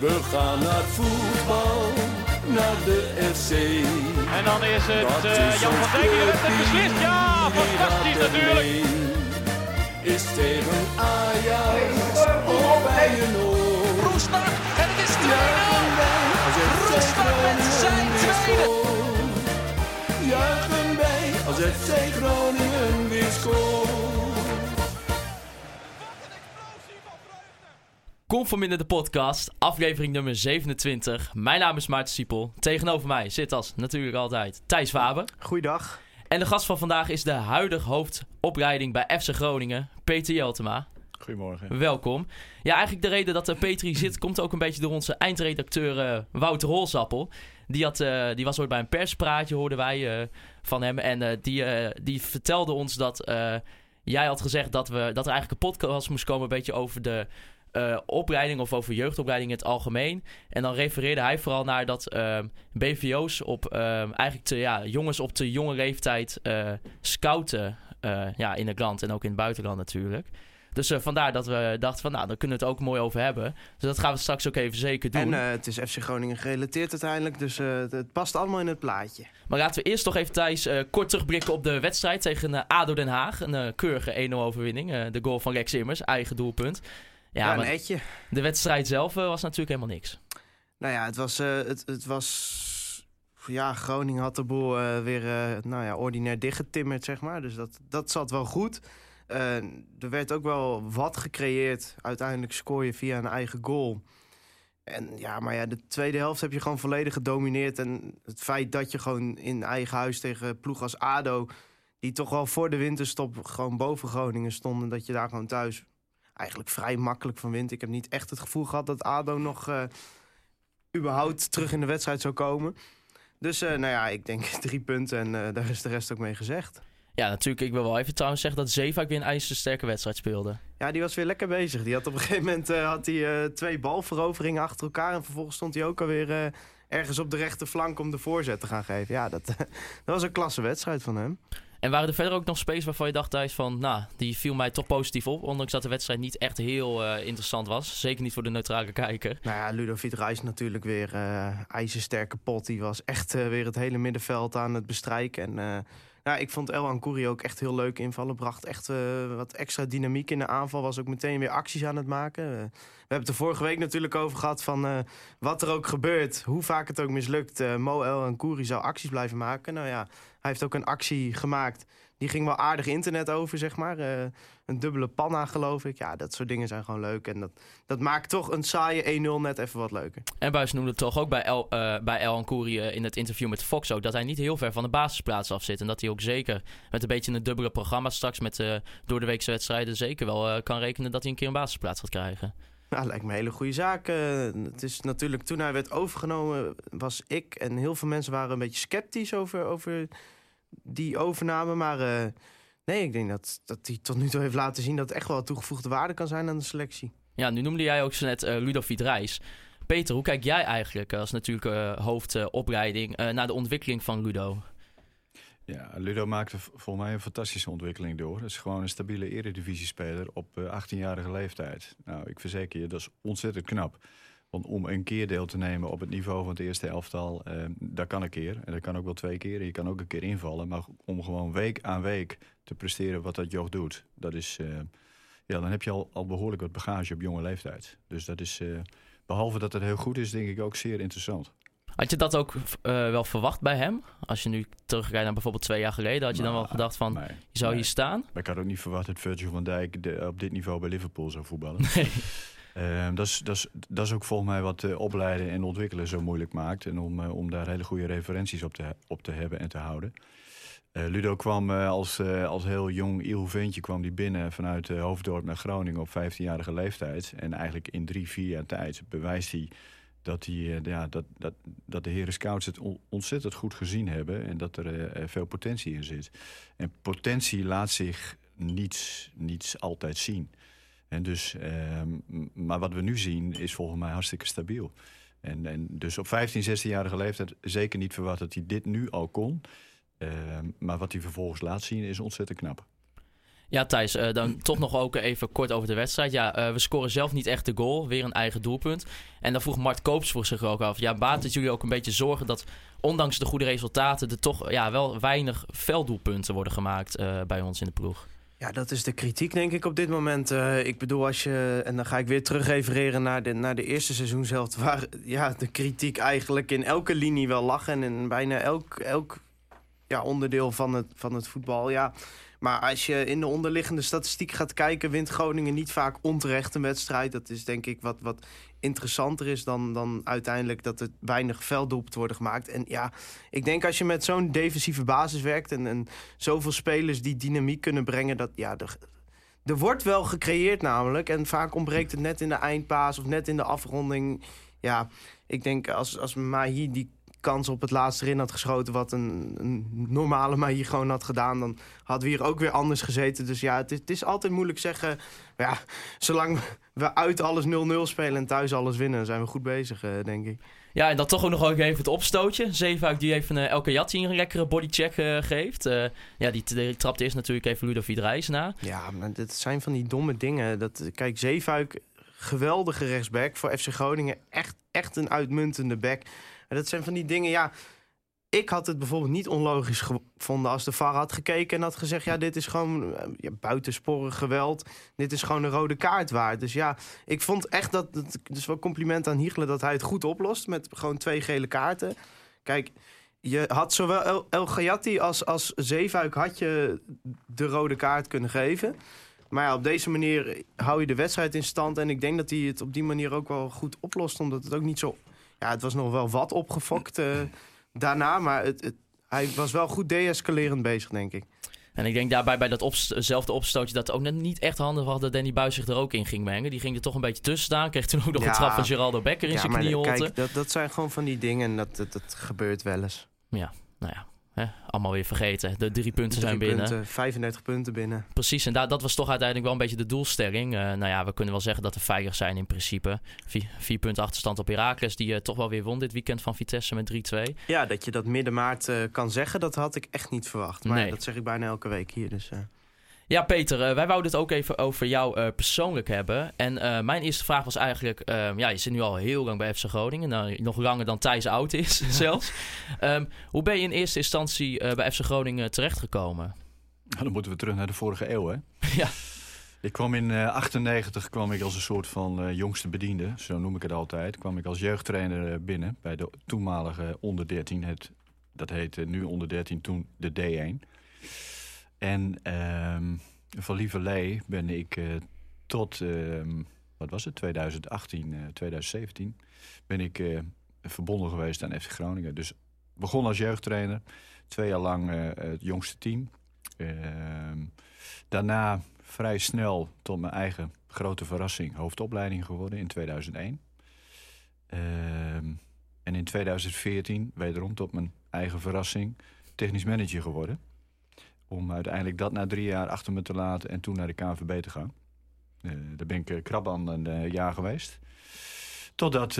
We gaan naar voetbal, naar de FC. En dan is het Dat eh, is Jan van Dijk die heeft het beslist. Ja, fantastisch natuurlijk. Is tegen Ajax of bij een oor. Roestak en het is 2-0. Juichen wij als FC Roestak met zijn tweede. Juichen wij als FC Groningen weer scoort. Conforminder de podcast, aflevering nummer 27. Mijn naam is Maarten Siepel. Tegenover mij zit als natuurlijk altijd Thijs Faber. Goeiedag. En de gast van vandaag is de huidige hoofdopleiding bij FC Groningen, Peter Jeltema. Goedemorgen. Welkom. Ja, eigenlijk de reden dat uh, Peter hier zit, komt ook een beetje door onze eindredacteur eh, Wouter Holzappel. Die, had, eh, die was ooit bij een perspraatje, hoorden wij eh, van hem. En eh, die, eh, die vertelde ons dat eh, jij had gezegd dat, we, dat er eigenlijk een podcast moest komen... een beetje over de eh, opleiding of over jeugdopleiding in het algemeen. En dan refereerde hij vooral naar dat eh, BVO's op eh, eigenlijk te, ja, jongens op te jonge leeftijd eh, scouten eh, ja, in het land en ook in het buitenland natuurlijk. Dus vandaar dat we dachten van, nou, daar kunnen we het ook mooi over hebben. Dus dat gaan we straks ook even zeker doen. En het is FC Groningen gerelateerd uiteindelijk, dus het, past allemaal in het plaatje. Maar laten we eerst toch even, Thijs, kort terugblikken op de wedstrijd tegen ADO Den Haag. Een keurige 1-0 overwinning. De goal van Rex Immers, eigen doelpunt. Ja, Ja, een maar etje. de wedstrijd zelf eh, was natuurlijk helemaal niks. Nou ja, het was, eh, het, het was... Ja, Groningen had de boel eh, weer nou ja, ordinair dichtgetimmerd, zeg maar. Dus dat, dat zat wel goed. Er werd ook wel wat gecreëerd. Uiteindelijk scoor je via een eigen goal. En ja, maar ja, de tweede helft heb je gewoon volledig gedomineerd. En het feit dat je gewoon in eigen huis tegen ploeg als ADO... die toch wel voor de winterstop gewoon boven Groningen stonden... dat je daar gewoon thuis eigenlijk vrij makkelijk van wint. Ik heb niet echt het gevoel gehad dat ADO nog... eh, überhaupt terug in de wedstrijd zou komen. Dus eh, nou ja, ik denk drie punten en eh, daar is de rest ook mee gezegd. Ja, natuurlijk. Ik wil wel even trouwens zeggen dat Zeefuik weer een ijzersterke wedstrijd speelde. Ja, die was weer lekker bezig. Die had op een gegeven moment had hij, twee balveroveringen achter elkaar. En vervolgens stond hij ook alweer ergens op de rechterflank om de voorzet te gaan geven. Ja, dat, dat was een klasse wedstrijd van hem. En waren er verder ook nog space waarvan je dacht, Thijs, van, nou, die viel mij toch positief op. Ondanks dat de wedstrijd niet echt heel eh, interessant was. Zeker niet voor de neutrale kijker. Nou ja, Ludovic Reis natuurlijk weer eh ijzersterke pot. Die was echt eh, weer het hele middenveld aan het bestrijken. En ja, ik vond El Ankouri ook echt heel leuk invallen. Bracht echt wat extra dynamiek in de aanval. Was ook meteen weer acties aan het maken. We hebben het er vorige week natuurlijk over gehad van wat er ook gebeurt. Hoe vaak het ook mislukt. Mo El Ankouri zou acties blijven maken. Nou ja, hij heeft ook een actie gemaakt. Die ging wel aardig internet over, zeg maar. Eh, een dubbele panna, geloof ik. Ja, dat soort dingen zijn gewoon leuk. En dat, dat maakt toch een saaie 1-0 net even wat leuker. En Buis noemde toch ook bij El, eh bij eh, in het interview met Fox ook... dat hij niet heel ver van de basisplaats af zit. En dat hij ook zeker met een beetje een dubbele programma straks... met eh door de weekse wedstrijden zeker wel kan rekenen... dat hij een keer een basisplaats gaat krijgen. Nou, lijkt me een hele goede zaak. Eh, het is natuurlijk, toen hij werd overgenomen, was ik en heel veel mensen waren een beetje sceptisch over, over die overname. Maar eh, nee, ik denk dat, dat hij tot nu toe heeft laten zien dat het echt wel toegevoegde waarde kan zijn aan de selectie. Ja, nu noemde jij ook zo net eh Ludovic Reis. Peter, hoe kijk jij eigenlijk als natuurlijk hoofdopleiding... naar de ontwikkeling van Ludo? Ja, Ludo maakte volgens mij een fantastische ontwikkeling door. Het is gewoon een stabiele eredivisiespeler op eh, 18-jarige leeftijd. Nou, ik verzeker je, dat is ontzettend knap. Want om een keer deel te nemen op het niveau van het eerste elftal, eh, dat kan een keer. En dat kan ook wel twee keer. Je kan ook een keer invallen. Maar om gewoon week aan week te presteren wat dat joch doet, dat is... eh, ja, dan heb je al, al behoorlijk wat bagage op jonge leeftijd. Dus dat is, eh, behalve dat het heel goed is, denk ik ook zeer interessant. Had je dat ook eh, wel verwacht bij hem? Als je nu terugkijkt naar bijvoorbeeld twee jaar geleden... had je dan wel Nou, gedacht van, nee, je zou nee. hier staan? Maar ik had ook niet verwacht dat Virgil van Dijk de- op dit niveau bij Liverpool zou voetballen. Nee. Ehm, dat, is, dat, is, dat is ook volgens mij wat eh, opleiden en ontwikkelen zo moeilijk maakt. En om, eh, om daar hele goede referenties op te, op te hebben en te houden. Ludo kwam als, als heel jong iel ventje kwam die binnen vanuit Hoofddorp naar Groningen op 15-jarige leeftijd. En eigenlijk in drie, vier jaar tijd bewijst hij dat, hij, eh, ja, dat, dat, dat de heren scouts het on- ontzettend goed gezien hebben. En dat er eh, eh, veel potentie in zit. En potentie laat zich niet, niet altijd zien. En dus, ehm, maar wat we nu zien is volgens mij hartstikke stabiel. En, en dus op 15, 16-jarige leeftijd zeker niet verwacht dat hij dit nu al kon. Ehm, maar wat hij vervolgens laat zien is ontzettend knap. Ja, Thijs, eh, dan toch nog ook even kort over de wedstrijd. Ja, eh, we scoren zelf niet echt de goal. Weer een eigen doelpunt. En dan vroeg Mart Koops voor zich ook af. Ja, baat het jullie ook een beetje zorgen dat ondanks de goede resultaten... er toch ja, wel weinig velddoelpunten worden gemaakt eh, bij ons in de ploeg? Ja, dat is de kritiek denk ik op dit moment. Ik bedoel, als je, en dan ga ik weer terug refereren naar de, naar de eerste seizoen zelf... waar ja, de kritiek eigenlijk in elke linie wel lag... en in bijna elk, elk ja, onderdeel van het, van het voetbal, ja... Maar als je in de onderliggende statistiek gaat kijken... wint Groningen niet vaak onterecht een wedstrijd. Dat is denk ik wat, wat interessanter is dan, dan uiteindelijk... dat er weinig velddoelpunten worden gemaakt. En ja, ik denk als je met zo'n defensieve basis werkt... En, en zoveel spelers die dynamiek kunnen brengen... dat ja, er, er wordt wel gecreëerd namelijk. En vaak ontbreekt het net in de eindpaas of net in de afronding. Ja, ik denk als, als Mahi die kans op het laatste erin had geschoten... wat een, een normale Mahi gewoon had gedaan... dan hadden we hier ook weer anders gezeten. Dus ja, het is, het is altijd moeilijk zeggen... Ja, zolang we uit alles 0-0 spelen en thuis alles winnen... zijn we goed bezig, eh, denk ik. Ja, en dan toch ook nog even het opstootje. Zeefuik die even uh, Elke Jatti een lekkere bodycheck uh, geeft. Uh, ja, die, die trapt eerst natuurlijk even Ludovic Reis na. Ja, maar dit zijn van die domme dingen. Dat, kijk, Zeefuik, geweldige rechtsback voor FC Groningen. Echt, echt een uitmuntende back. En dat zijn van die dingen, ja... Ik had het bijvoorbeeld niet onlogisch gevonden als de VAR had gekeken en had gezegd: ja, dit is gewoon ja, buitensporig geweld. Dit is gewoon een rode kaart waard. Dus ja, ik vond echt dat. Dus wel compliment aan Hiegelen dat hij het goed oplost met gewoon twee gele kaarten. Kijk, je had zowel El, El als, als Zeefuik had je de rode kaart kunnen geven. Maar op deze manier hou je de wedstrijd in stand. En ik denk dat hij het op die manier ook wel goed oplost. Omdat het ook niet zo. Ja, het was nog wel wat opgefokt uh, daarna. Maar het, het, hij was wel goed deescalerend bezig, denk ik. En ik denk daarbij bij datzelfde opstootje dat het ook net niet echt handig was dat Danny Buis zich er ook in ging mengen. Die ging er toch een beetje tussen staan. Kreeg toen ook nog Ja. een trap van Geraldo Becker in Ja, zijn maar knie kijk, dat, dat zijn gewoon van die dingen en dat, dat, dat gebeurt wel eens. Ja, nou ja. Hè, allemaal weer vergeten. De drie punten zijn binnen. punten, 35 punten binnen. Precies, en da- dat was toch uiteindelijk wel een beetje de doelstelling. Eh, nou ja, we kunnen wel zeggen dat we veilig zijn in principe. Vier, vier punten achterstand op Heracles, die eh, toch wel weer won dit weekend van Vitesse met 3-2. Ja, dat je dat midden maart eh, kan zeggen, dat had ik echt niet verwacht. Maar Nee. dat zeg ik bijna elke week hier. Dus. Ja, Peter, eh, wij wouden het ook even over jou eh, persoonlijk hebben. En eh, mijn eerste vraag was eigenlijk... eh, ja, je zit nu al heel lang bij FC Groningen. Nou, nog langer dan Thijs oud is zelfs. Ehm, hoe ben je in eerste instantie bij FC Groningen terechtgekomen? Nou, dan moeten we terug naar de vorige eeuw, hè? Ja. Ik kwam in eh 98 kwam ik als een soort van jongste bediende, zo noem ik het altijd. Kwam ik als jeugdtrainer binnen bij de toenmalige onder 13. Het, dat heette nu onder 13, toen de D1. En ehm van Lieverlee ben ik eh, tot, ehm, wat was het, 2018, eh, 2017... ben ik eh, verbonden geweest aan FC Groningen. Dus begon als jeugdtrainer, twee jaar lang eh, het jongste team... Ehm, daarna vrij snel tot mijn eigen grote verrassing hoofdopleiding geworden in 2001. Ehm, en in 2014 wederom tot mijn eigen verrassing technisch manager geworden. Om uiteindelijk dat na drie jaar achter me te laten en toen naar de KNVB te gaan. Eh, daar ben ik eh, krap aan een eh, jaar geweest. Totdat,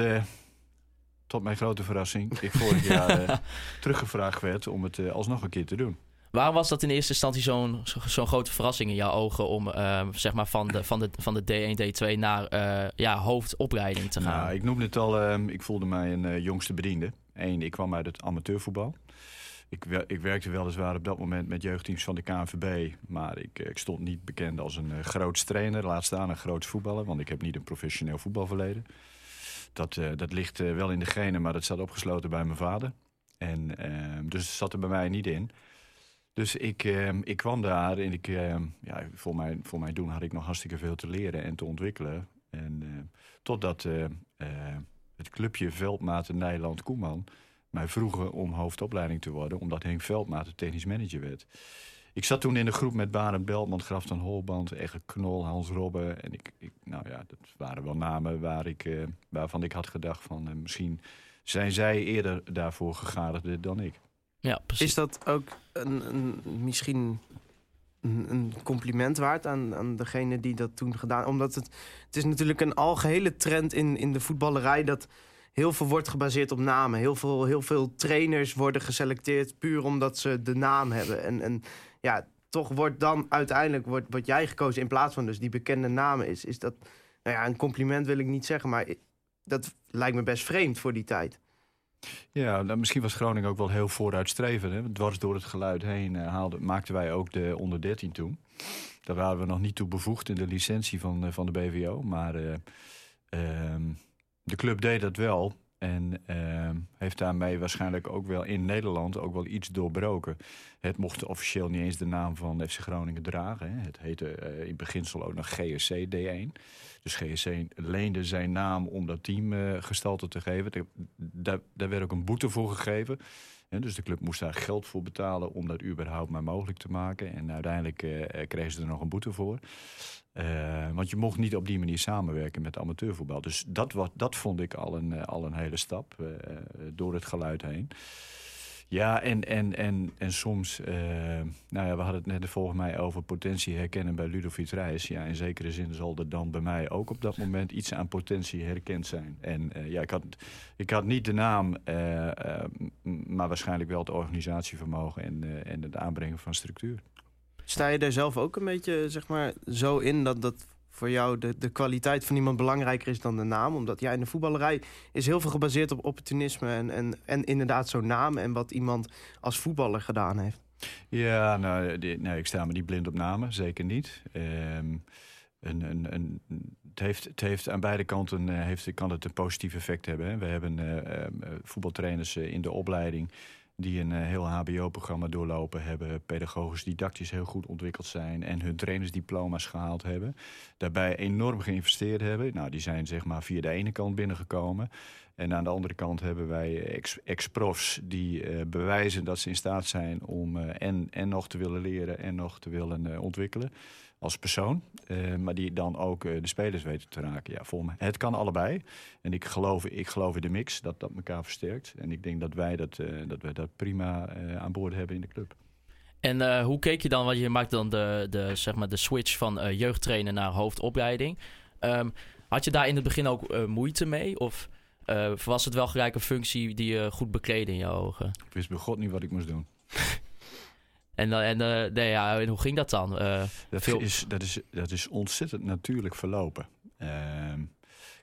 tot mijn grote verrassing, ik vorig jaar teruggevraagd werd om het alsnog een keer te doen. Waarom was dat in eerste instantie zo'n zo- zo'n grote verrassing in jouw ogen... om zeg maar van de, van de, van de D1, D2 naar ja, hoofdopleiding te gaan? Nou, ik noemde het al, ehm, ik voelde mij een jongste bediende. Eén, ik kwam uit het amateurvoetbal. Ik, ik werkte weliswaar op dat moment met jeugdteams van de KNVB. Maar ik, eh, ik stond niet bekend als een uh, groots trainer. Laat staan een groots voetballer. Want ik heb niet een professioneel voetbalverleden. Dat, eh, dat ligt eh, wel in de genen, maar dat zat opgesloten bij mijn vader. En, ehm, dus het zat er bij mij niet in. Dus ik, ehm, ik kwam daar en ehm, ja, voor, mijn, voor doen had ik nog hartstikke veel te leren en te ontwikkelen. En eh, totdat eh, eh, het clubje Veldmaten Nijland Koeman mij vroegen om hoofdopleiding te worden, omdat Henk Veldmaten technisch manager werd. Ik zat toen in de groep met Barend Beltman, Grafton Holband, Egge Knol, Hans Robben. En ik, ik, nou ja, dat waren wel namen waar ik, eh, waarvan ik had gedacht van eh, misschien zijn zij eerder daarvoor gegadigd dan ik. ja, precies. Is dat ook een, een, misschien een, een compliment waard aan, aan degene die dat toen gedaan Omdat het, het is natuurlijk een algehele trend in, in de voetballerij... dat heel veel wordt gebaseerd op namen. Heel veel, heel veel trainers worden geselecteerd puur omdat ze de naam hebben. En, en ja, toch wordt dan uiteindelijk wordt, wordt jij gekozen in plaats van dus die bekende namen is. Is dat, nou ja, een compliment wil ik niet zeggen, maar dat lijkt me best vreemd voor die tijd. Ja, nou, misschien was Groningen ook wel heel vooruitstrevend. Hè? Dwars door het geluid heen eh, haalden, maakten wij ook de onder 13 toen. Daar waren we nog niet toe bevoegd in de licentie van, eh, van de BVO. Maar ehm, de club deed dat wel. En ehm, heeft daarmee waarschijnlijk ook wel in Nederland ook wel iets doorbroken. Het mocht officieel niet eens de naam van FC Groningen dragen. Hè. Het heette eh, in beginsel ook nog GSC D1. Dus GSC leende zijn naam om dat team eh, gestalte te geven. Daar- Daar, werd ook een boete voor gegeven. Dus de club moest daar geld voor betalen om dat überhaupt maar mogelijk te maken. En uiteindelijk eh, kregen ze er nog een boete voor. Eh, want je mocht niet op die manier samenwerken met amateurvoetbal. Dus dat, was, dat vond ik al een, eh, al een hele stap eh, door het geluid heen. Ja, en, en, en, en soms, nou ja, we hadden het net volgens mij over potentie herkennen bij Ludovic Reis. Ja, in zekere zin zal er dan bij mij ook op dat moment iets aan potentie herkend zijn. En ja, ik had, ik had niet de naam, maar waarschijnlijk wel het organisatievermogen en, en het aanbrengen van structuur. Sta je daar zelf ook een beetje zeg maar, zo in dat, dat voor jou de, de kwaliteit van iemand belangrijker is dan de naam? Omdat ja, in de voetballerij is heel veel gebaseerd op opportunisme en, en, en inderdaad zo'n naam en wat iemand als voetballer gedaan heeft. Ja, nou, nee, ik sta me niet blind op namen, zeker niet. Ehm, een, een, een, het, heeft, het heeft aan beide kanten eh, heeft, kan het een positief effect hebben. Hè. We hebben eh, eh, voetbaltrainers in de opleiding die een eh, heel HBO-programma doorlopen hebben, pedagogisch didactisch heel goed ontwikkeld zijn en hun trainersdiploma's gehaald hebben. Daarbij enorm geïnvesteerd hebben. Nou, die zijn zeg maar via de ene kant binnengekomen. En aan de andere kant hebben wij ex- ex-profs die eh, bewijzen dat ze in staat zijn om eh, en, en nog te willen leren en nog te willen ontwikkelen als persoon. Eh, maar die dan ook eh, de spelers weten te raken. Ja, volgens mij. Het kan allebei. En ik geloof, ik geloof in de mix, dat dat elkaar versterkt. En ik denk dat wij dat, eh, dat, wij dat prima aan boord hebben in de club. En hoe keek je dan, want je maakt dan de, de, zeg maar de switch van jeugdtrainer naar hoofdopleiding. Ehm, had je daar in het begin ook moeite mee? Of was het wel gelijk een functie die je goed bekleedde in je ogen? Ik wist bij God niet wat ik moest doen. En, en, eh, nee, ja, en hoe ging dat dan? Eh, Dat, Veel- is, dat, is, dat is ontzettend natuurlijk verlopen. Ehm,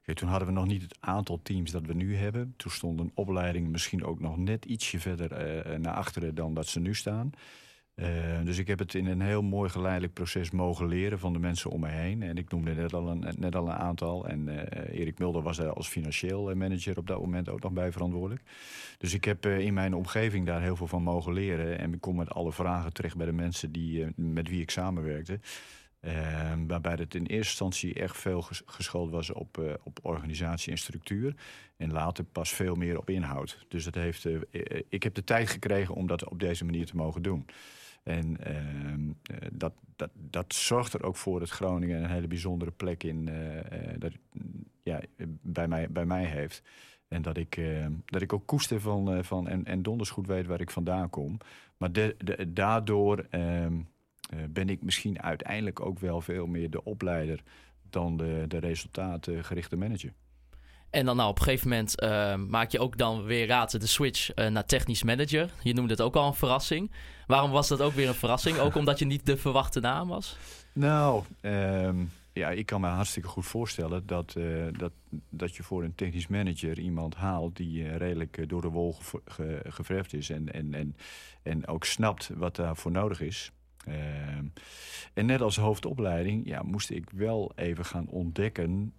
kijk, toen hadden we nog niet het aantal teams dat we nu hebben. Toen stond een opleiding misschien ook nog net ietsje verder eh, naar achteren dan dat ze nu staan. Eh, dus ik heb het in een heel mooi geleidelijk proces mogen leren van de mensen om me heen. En ik noemde net al een, net al een aantal. En eh, Erik Mulder was daar als financieel eh, manager op dat moment ook nog bij verantwoordelijk. Dus ik heb in mijn omgeving daar heel veel van mogen leren. En ik kom met alle vragen terecht bij de mensen die, met wie ik samenwerkte. Waarbij het in eerste instantie echt veel ges- geschoold was op, op organisatie en structuur. En later pas veel meer op inhoud. Dus het heeft, ik heb de tijd gekregen om dat op deze manier te mogen doen. En ehm, eh, dat, dat, dat zorgt er ook voor dat Groningen een hele bijzondere plek in, eh, eh, dat, ja, bij, mij, bij mij heeft. En dat ik, eh, dat ik ook koester van, van en, en donders goed weet waar ik vandaan kom. Maar daardoor ehm, eh, ben ik misschien uiteindelijk ook wel veel meer de opleider dan de, de resultaatgerichte manager. En dan nou, op een gegeven moment eh, maak je ook dan weer raad de switch eh, naar technisch manager. Je noemde het ook al een verrassing. Waarom was dat ook weer een verrassing? Ook omdat je niet de verwachte naam was? Nou, ehm, ja, ik kan me hartstikke goed voorstellen dat, eh, dat, dat je voor een technisch manager iemand haalt die redelijk door de wol ge- geverfd is en, en, en, en ook snapt wat daarvoor nodig is. Ehm, en net als hoofdopleiding ja, moest ik wel even gaan ontdekken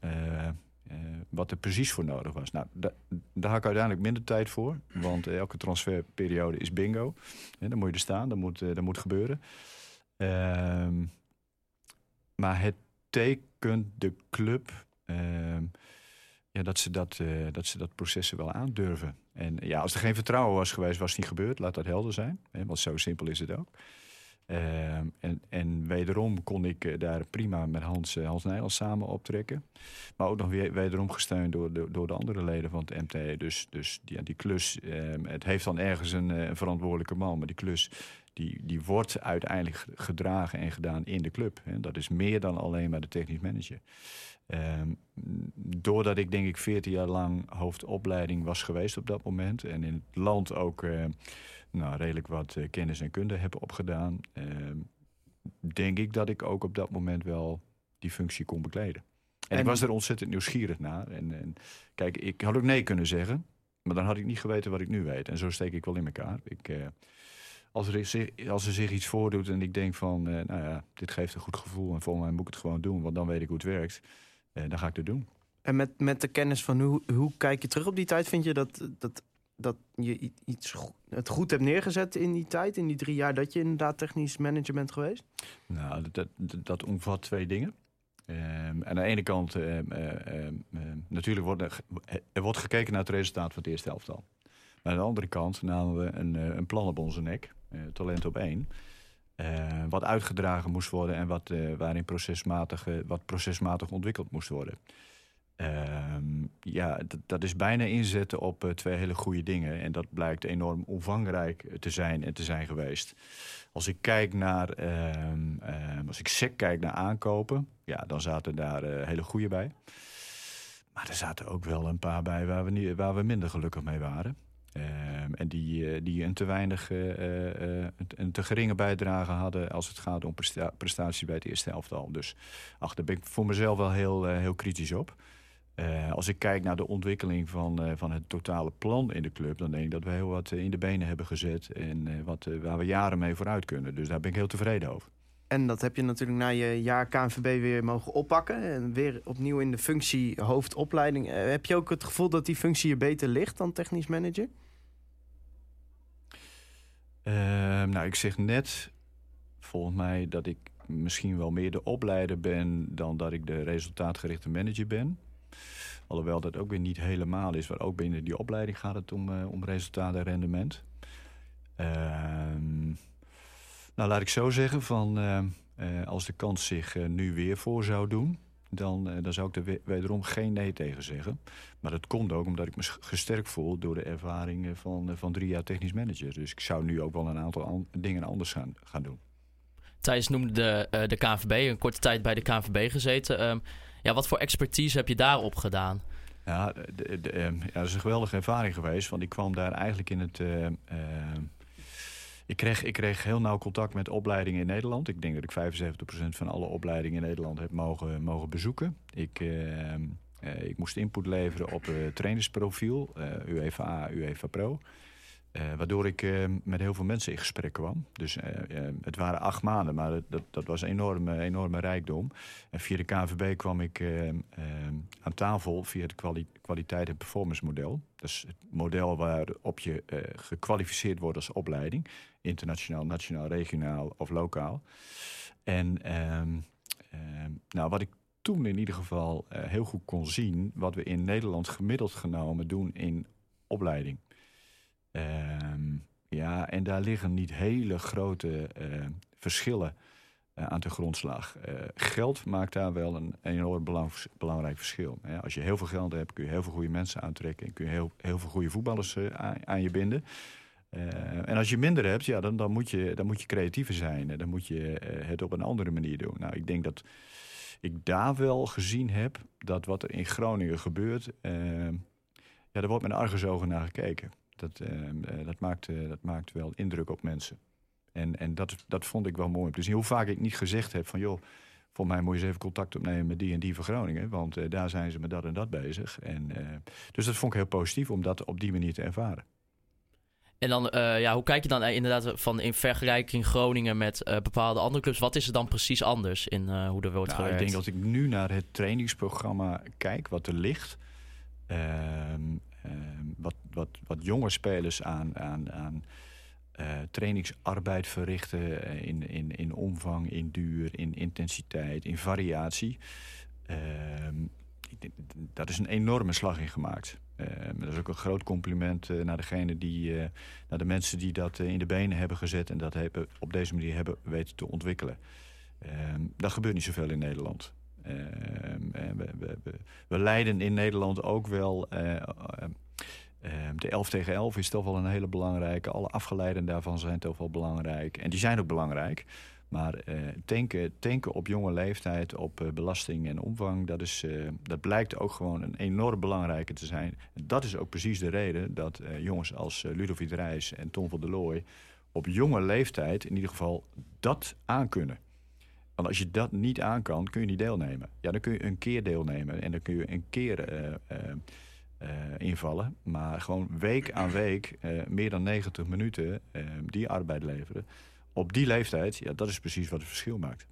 wat er precies voor nodig was. Nou, da- daar had ik uiteindelijk minder tijd voor, want elke transferperiode is bingo. En dan moet je er staan, dat moet, eh, dat moet gebeuren. Ehm, maar het tekent de club ehm, ja, dat, ze dat, eh, dat ze dat proces wel aandurven. En ja, als er geen vertrouwen was geweest, was het niet gebeurd. Laat dat helder zijn. Want zo simpel is het ook. Ehm, wederom kon ik eh, daar prima met Hans, eh, Hans Nijland samen optrekken. Maar ook nog weer wederom gesteund door de, door de andere leden van het MT. Dus, dus ja, die klus, ehm, het heeft dan ergens een, eh, een verantwoordelijke man. Maar die klus die, die wordt uiteindelijk ge- gedragen en gedaan in de club. Dat is meer dan alleen maar de technisch manager. Ehm, doordat ik denk ik 14 jaar lang hoofdopleiding was geweest op dat moment. En in het land ook nou, redelijk wat kennis en kunde heb opgedaan. ehm, denk ik dat ik ook op dat moment wel die functie kon bekleden. En, En- ik was er ontzettend nieuwsgierig naar. En, en kijk, ik had ook nee kunnen zeggen. Maar dan had ik niet geweten wat ik nu weet. En zo steek ik wel in elkaar. Ik, eh, als, er zich, als er zich iets voordoet en ik denk van... eh, nou ja, dit geeft een goed gevoel en volgens mij moet ik het gewoon doen. Want dan weet ik hoe het werkt. eh, dan ga ik het doen. En met, met de kennis van hoe, hoe kijk je terug op die tijd, vind je dat, dat, dat je iets, het goed hebt neergezet in die tijd, in die drie jaar dat je inderdaad technisch manager bent geweest? Nou, dat, dat, omvat twee dingen. Ehm, aan de ene kant, ehm, eh, ehm, natuurlijk wordt er, ge- er wordt gekeken naar het resultaat van het eerste elftal. Maar aan de andere kant namen we een, eh, een plan op onze nek, eh, talent op één. eh, wat uitgedragen moest worden en wat, eh, waarin procesmatig, eh, wat procesmatig ontwikkeld moest worden. Ehm, ja, dat, is bijna inzetten op eh, twee hele goede dingen. En dat blijkt enorm omvangrijk te zijn en te zijn geweest. Als ik kijk naar, ehm, ehm, als ik sec kijk naar aankopen, ja, dan zaten daar eh, hele goede bij. Maar er zaten ook wel een paar bij waar we, niet, waar we minder gelukkig mee waren. En die, eh, die een te weinig, eh, eh, eh, een- te geringe bijdrage hadden als het gaat om presta prestaties bij het eerste elftal. Dus ach, daar ben ik voor mezelf wel heel, eh, heel kritisch op. Eh, als ik kijk naar de ontwikkeling van, eh, van het totale plan in de club, dan denk ik dat we heel wat eh, in de benen hebben gezet en wat, waar we jaren mee vooruit kunnen. Dus daar ben ik heel tevreden over. En dat heb je natuurlijk na je jaar KNVB weer mogen oppakken. En weer opnieuw in de functie hoofdopleiding. Heb je ook het gevoel dat die functie je beter ligt dan technisch manager? Ehm, nou, ik zeg net, volgens mij, dat ik misschien wel meer de opleider ben dan dat ik de resultaatgerichte manager ben. Alhoewel dat ook weer niet helemaal is, maar ook binnen die opleiding gaat het om, eh, om resultaat en rendement. Ehm, nou, laat ik zo zeggen, van, ehm, eh, als de kans zich eh, nu weer voor zou doen, dan, eh, dan zou ik er we- wederom geen nee tegen zeggen. Maar dat komt ook omdat ik me gesterkt voel door de ervaring eh, van, eh, van drie jaar technisch manager. Dus ik zou nu ook wel een aantal an- dingen anders gaan, gaan doen. Thijs noemde de, eh, de KNVB, een korte tijd bij de KNVB gezeten. Ehm, ja, wat voor expertise heb je daarop gedaan? Ja, ehm, ja, dat is een geweldige ervaring geweest. Want ik kwam daar eigenlijk in het. ehm, ehm, ik, kreeg, ik kreeg heel nauw contact met opleidingen in Nederland. Ik denk dat ik 75% van alle opleidingen in Nederland heb mogen, mogen bezoeken. Ik, eh, ik moest input leveren op het trainersprofiel, eh UEFA UEFA Pro. Eh, waardoor ik eh, met heel veel mensen in gesprek kwam. Dus eh, het waren acht maanden, maar dat, dat, dat was een enorme, enorme rijkdom. En via de KNVB kwam ik aan tafel via het kwali- kwaliteit- en performance model. Dus het model waarop je gekwalificeerd wordt als opleiding. Internationaal, nationaal, regionaal of lokaal. En ehm, ehm, nou, wat ik toen in ieder geval heel goed kon zien... wat we in Nederland gemiddeld genomen doen in opleiding. Ehm, ja, en daar liggen niet hele grote eh, verschillen eh, aan de grondslag. Eh, geld maakt daar wel een enorm belang- belangrijk verschil. Als je heel veel geld hebt, kun je heel veel goede mensen aantrekken... en kun je heel, heel veel goede voetballers aan, aan je binden. En als je minder hebt, ja, dan, dan, moet je, dan moet je creatiever zijn. Dan moet je het op een andere manier doen. Nou, ik denk dat ik daar wel gezien heb... dat wat er in Groningen gebeurt... ja, daar wordt met argusogen naar gekeken. Dat, eh, eh, dat, maakt, eh, dat maakt wel indruk op mensen. En, en dat, dat vond ik wel mooi. Dus hoe vaak ik niet gezegd heb van... joh, voor mij moet je eens even contact opnemen met die en die van Groningen. Want eh, daar zijn ze met dat en dat bezig. En, dus dat vond ik heel positief om dat op die manier te ervaren. En dan, ja, hoe kijk je dan inderdaad van in vergelijking Groningen met bepaalde andere clubs? Wat is er dan precies anders in hoe er wordt Nou, ik denk dat ik nu naar het trainingsprogramma kijk, wat er ligt. Ehm, wat, wat, wat jonge spelers aan, aan, aan eh, trainingsarbeid verrichten eh, in, in, in omvang, in duur, in intensiteit, in variatie. Denk, dat is een enorme slag in gemaakt. Ehm, dat is ook een groot compliment eh, naar degene die, naar de mensen die dat in de benen hebben gezet en dat hebben, op deze manier hebben weten te ontwikkelen. Dat gebeurt niet zoveel in Nederland. Ehm, we, we, we, leiden in Nederland ook wel. eh, eh, ehm, de 11 tegen 11 is toch wel een hele belangrijke. Alle afgeleiden daarvan zijn toch wel belangrijk. En die zijn ook belangrijk. Maar eh, tanken, tanken op jonge leeftijd op belasting en omvang, dat, is, dat blijkt ook gewoon een enorm belangrijke te zijn. Dat is ook precies de reden dat jongens als Ludovic Reis en Tom van der Looy op jonge leeftijd in ieder geval dat aankunnen. Want als je dat niet aan kan, kun je niet deelnemen. Ja, dan kun je een keer deelnemen en dan kun je een keer eh, eh, eh, invallen. Maar gewoon week aan week, meer dan 90 minuten, die arbeid leveren. Op die leeftijd, ja, dat is precies wat het verschil maakt.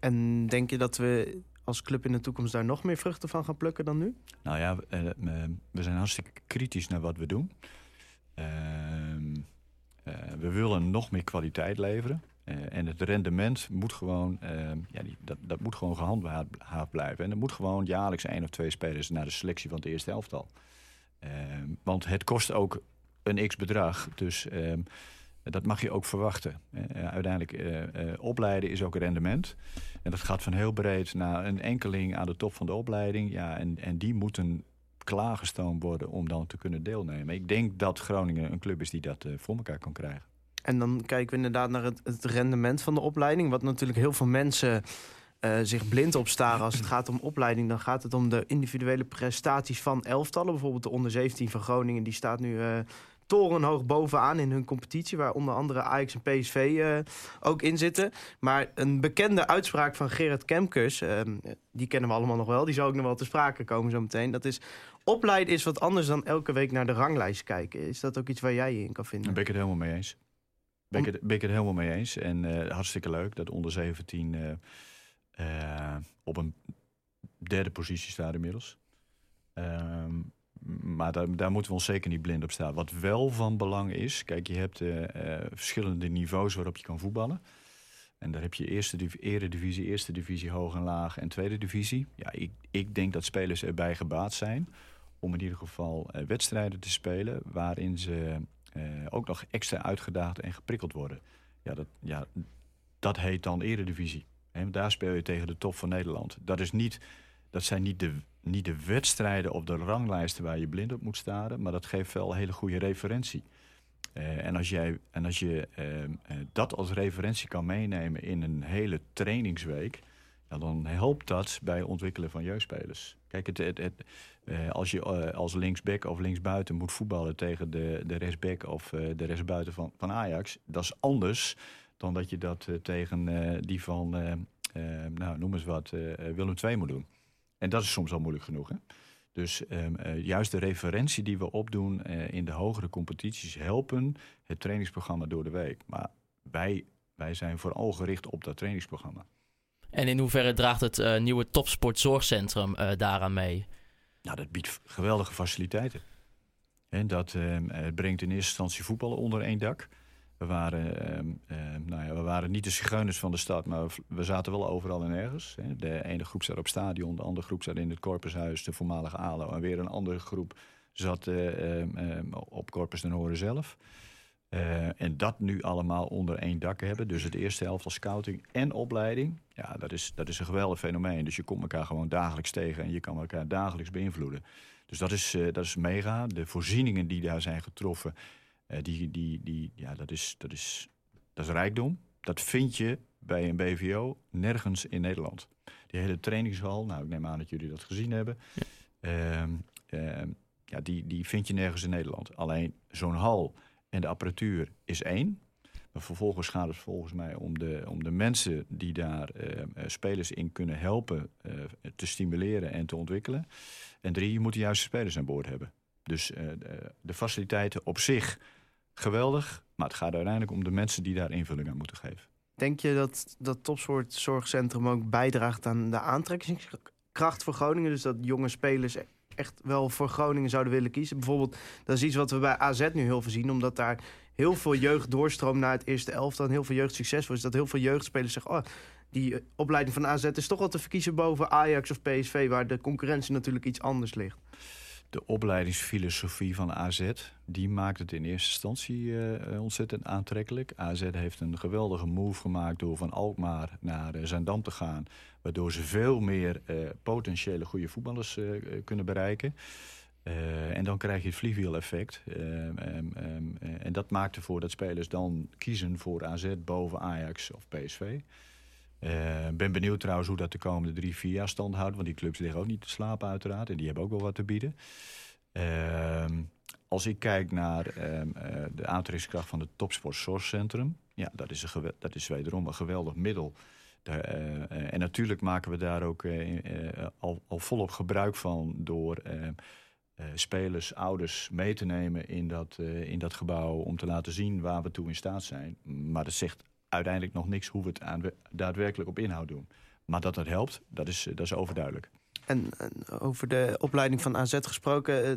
En denk je dat we als club in de toekomst daar nog meer vruchten van gaan plukken dan nu? Nou ja, we zijn hartstikke kritisch naar wat we doen. Ehm, eh, we willen nog meer kwaliteit leveren. Eh, en het rendement moet gewoon, ehm, ja, die, dat, dat moet gewoon gehandhaafd blijven. En er moet gewoon jaarlijks één of twee spelers naar de selectie van het eerste elftal. Ehm, want het kost ook een x-bedrag. Dus ehm, dat mag je ook verwachten. Eh, uiteindelijk, eh, eh, opleiden is ook rendement. En dat gaat van heel breed naar een enkeling aan de top van de opleiding. Ja, en, en die moeten klaargestoomd worden om dan te kunnen deelnemen. Ik denk dat Groningen een club is die dat eh, voor elkaar kan krijgen. En dan kijken we inderdaad naar het, rendement van de opleiding. Wat natuurlijk heel veel mensen eh, zich blind op staren als het gaat om opleiding. Dan gaat het om de individuele prestaties van elftallen. Bijvoorbeeld de onder 17 van Groningen. Die staat nu eh, torenhoog bovenaan in hun competitie. Waar onder andere Ajax en PSV eh, ook in zitten. Maar een bekende uitspraak van Gerard Kemkers. eh, die kennen we allemaal nog wel. Die zou ook nog wel te sprake komen zo meteen. Dat is... Opleiden is wat anders dan elke week naar de ranglijst kijken. Is dat ook iets waar jij in kan vinden? Daar ben ik het helemaal mee eens. Ben ik het, ben ik het helemaal mee eens. En eh, hartstikke leuk dat onder 17 eh, eh, op een derde positie staat inmiddels. Ehm, maar daar, daar moeten we ons zeker niet blind op staan. Wat wel van belang is, kijk, je hebt verschillende niveaus waarop je kan voetballen. En daar heb je eerste div eredivisie, eerste divisie, hoog en laag en tweede divisie. Ja, ik, ik denk dat spelers erbij gebaat zijn om in ieder geval wedstrijden te spelen waarin ze ook nog extra uitgedaagd en geprikkeld worden. Ja, dat, ja, dat heet dan eredivisie. Daar speel je tegen de top van Nederland. Dat, is niet, dat zijn niet de, niet de wedstrijden op de ranglijsten waar je blind op moet staren, maar dat geeft wel een hele goede referentie. Eh, en als, jij, en als je ehm, eh, dat als referentie kan meenemen in een hele trainingsweek, ja, dan helpt dat bij het ontwikkelen van jeugdspelers. Kijk, het, het, eh, als je eh, als linksback of linksbuiten moet voetballen tegen de, de rechtsback of eh, de rechtsbuiten van, van Ajax, dat is anders dan dat je dat tegen die van, nou, noem eens wat, Willem II moet doen. En dat is soms al moeilijk genoeg. Hè? Dus ehm, eh, juist de referentie die we opdoen in de hogere competities helpen het trainingsprogramma door de week. Maar wij, wij zijn vooral gericht op dat trainingsprogramma. En in hoeverre draagt het eh, nieuwe topsportzorgcentrum eh, daaraan mee? Nou, dat biedt geweldige faciliteiten. En dat ehm, het brengt in eerste instantie voetballen onder één dak. We waren, ehm, ehm, nou ja, we waren niet de zigeuners van de stad, maar we, zaten wel overal en ergens. De ene groep zat op stadion, de andere groep zat in het Corpushuis, de voormalige ALO. En weer een andere groep zat eh, op Corpus den Horen zelf. Eh, en dat nu allemaal onder één dak hebben. Dus het eerste helft als scouting en opleiding. Ja, dat is, dat is een geweldig fenomeen. Dus je komt elkaar gewoon dagelijks tegen en je kan elkaar dagelijks beïnvloeden. Dus dat is, eh, dat is mega. De voorzieningen die daar zijn getroffen, eh, die, die, die, ja, dat, is, dat, is, dat is rijkdom. Dat vind je bij een BVO nergens in Nederland. Die hele trainingshal, nou ik neem aan dat jullie dat gezien hebben. Ehm, ehm, ja, die, die vind je nergens in Nederland. Alleen zo'n hal en de apparatuur is één. Vervolgens gaat het volgens mij om de, om de mensen die daar eh, eh, spelers in kunnen helpen eh, te stimuleren en te ontwikkelen. En drie, je moet de juiste spelers aan boord hebben. Dus de, faciliteiten op zich geweldig, maar het gaat uiteindelijk om de mensen die daar invulling aan moeten geven. Denk je dat dat topsportzorgcentrum ook bijdraagt aan de aantrekkingskracht voor Groningen? Dus dat jonge spelers echt wel voor Groningen zouden willen kiezen? Bijvoorbeeld, dat is iets wat we bij AZ nu heel veel zien, omdat daar heel veel jeugd doorstroomt naar het eerste elftal en heel veel jeugd succesvol is. Dat heel veel jeugdspelers zeggen, oh, die eh, opleiding van AZ is toch wel te verkiezen boven Ajax of PSV, waar de concurrentie natuurlijk iets anders ligt. De opleidingsfilosofie van AZ, die maakt het in eerste instantie eh, ontzettend aantrekkelijk. AZ heeft een geweldige move gemaakt door van Alkmaar naar uh, Zandam te gaan. Waardoor ze veel meer potentiële goede voetballers kunnen bereiken. Uh, en dan krijg je het vliegwiel-effect. Uh, um, um, en dat maakt ervoor dat spelers dan kiezen voor AZ boven Ajax of PSV. Ik uh, ben benieuwd trouwens hoe dat de komende drie, vier jaar stand houdt. Want die clubs liggen ook niet te slapen uiteraard. En die hebben ook wel wat te bieden. Ehm, als ik kijk naar de aantrekkingskracht van het Topsport Source Centrum. Ja, dat is, een dat is wederom een geweldig middel. Eh, eh, en natuurlijk maken we daar ook eh, eh, al, al volop gebruik van door eh, eh, spelers, ouders mee te nemen in dat, eh, in dat gebouw om te laten zien waar we toe in staat zijn. Maar dat zegt uiteindelijk nog niks hoe we het aan, daadwerkelijk op inhoud doen. Maar dat het helpt, dat is, dat is overduidelijk. En, en over de opleiding van AZ gesproken, eh,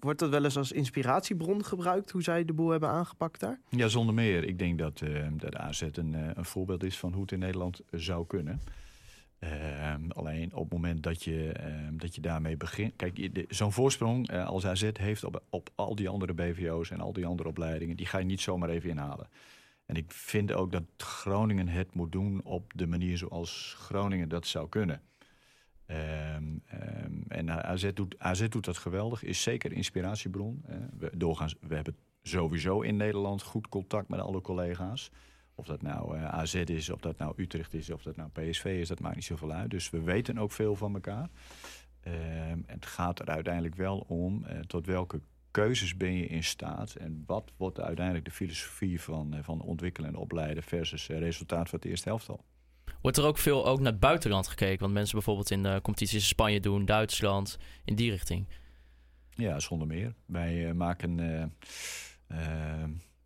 wordt dat wel eens als inspiratiebron gebruikt, hoe zij de boel hebben aangepakt daar? Ja, zonder meer. Ik denk dat, eh dat AZ een, eh, een voorbeeld is van hoe het in Nederland zou kunnen. Ehm, alleen op het moment dat je, ehm, dat je daarmee begint. Kijk, zo'n voorsprong eh, als AZ heeft op, op al die andere BVO's en al die andere opleidingen, die ga je niet zomaar even inhalen. En ik vind ook dat Groningen het moet doen op de manier zoals Groningen dat zou kunnen. Ehm, en AZ doet, AZ doet dat geweldig, is zeker inspiratiebron. We, doorgaans, we hebben sowieso in Nederland goed contact met alle collega's. Of dat nou eh, AZ is, of dat nou Utrecht is, of dat nou PSV is, dat maakt niet zoveel uit. Dus we weten ook veel van elkaar. Ehm, het gaat er uiteindelijk wel om eh, tot welke keuzes ben je in staat en wat wordt uiteindelijk de filosofie van, eh, van ontwikkelen en opleiden versus resultaat van het eerste helftal. Wordt er ook veel ook naar het buitenland gekeken? Want mensen bijvoorbeeld in de competities in Spanje doen, Duitsland, in die richting. Ja, zonder meer. Wij maken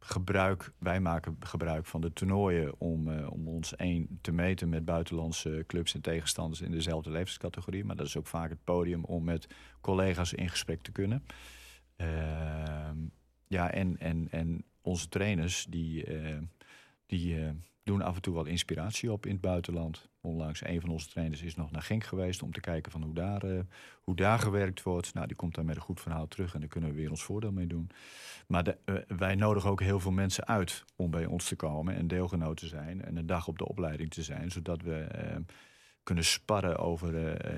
gebruik, wij maken gebruik van de toernooien om, eh, om ons één te meten met buitenlandse clubs en tegenstanders in dezelfde levenscategorie. Maar dat is ook vaak het podium om met collega's in gesprek te kunnen. Ehm, ja, en, en, en onze trainers die, eh, die eh, doen af en toe wel inspiratie op in het buitenland. Onlangs een van onze trainers is nog naar Genk geweest om te kijken van hoe daar, eh, hoe daar gewerkt wordt. Nou, die komt dan met een goed verhaal terug en daar kunnen we weer ons voordeel mee doen. Maar eh, wij nodigen ook heel veel mensen uit om bij ons te komen en deelgenoot te zijn en een dag op de opleiding te zijn, zodat we eh, kunnen sparren over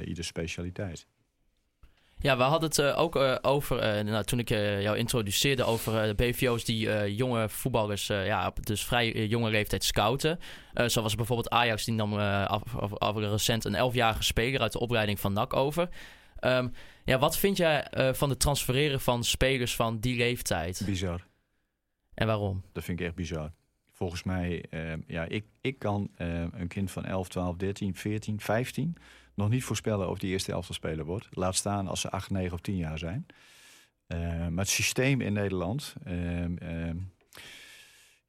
iedere specialiteit. Ja, we hadden het eh, ook eh, over, eh, nou, toen ik jou introduceerde, over de BVO's die jonge voetballers ja, op dus vrij jonge leeftijd scouten. Zoals bijvoorbeeld Ajax, die nam af, af- af- recent een 11-jarige speler uit de opleiding van NAC over. Ehm, ja, wat vind jij van het transfereren van spelers van die leeftijd? Bizar. En waarom? Dat vind ik echt bizar. Volgens mij, ja, ik, ik kan een kind van 11, 12, 13, 14, 15 nog niet voorspellen of die eerste elftal speler wordt. Laat staan als ze 8, 9 of 10 jaar zijn. Eh, maar het systeem in Nederland, ehm, ehm,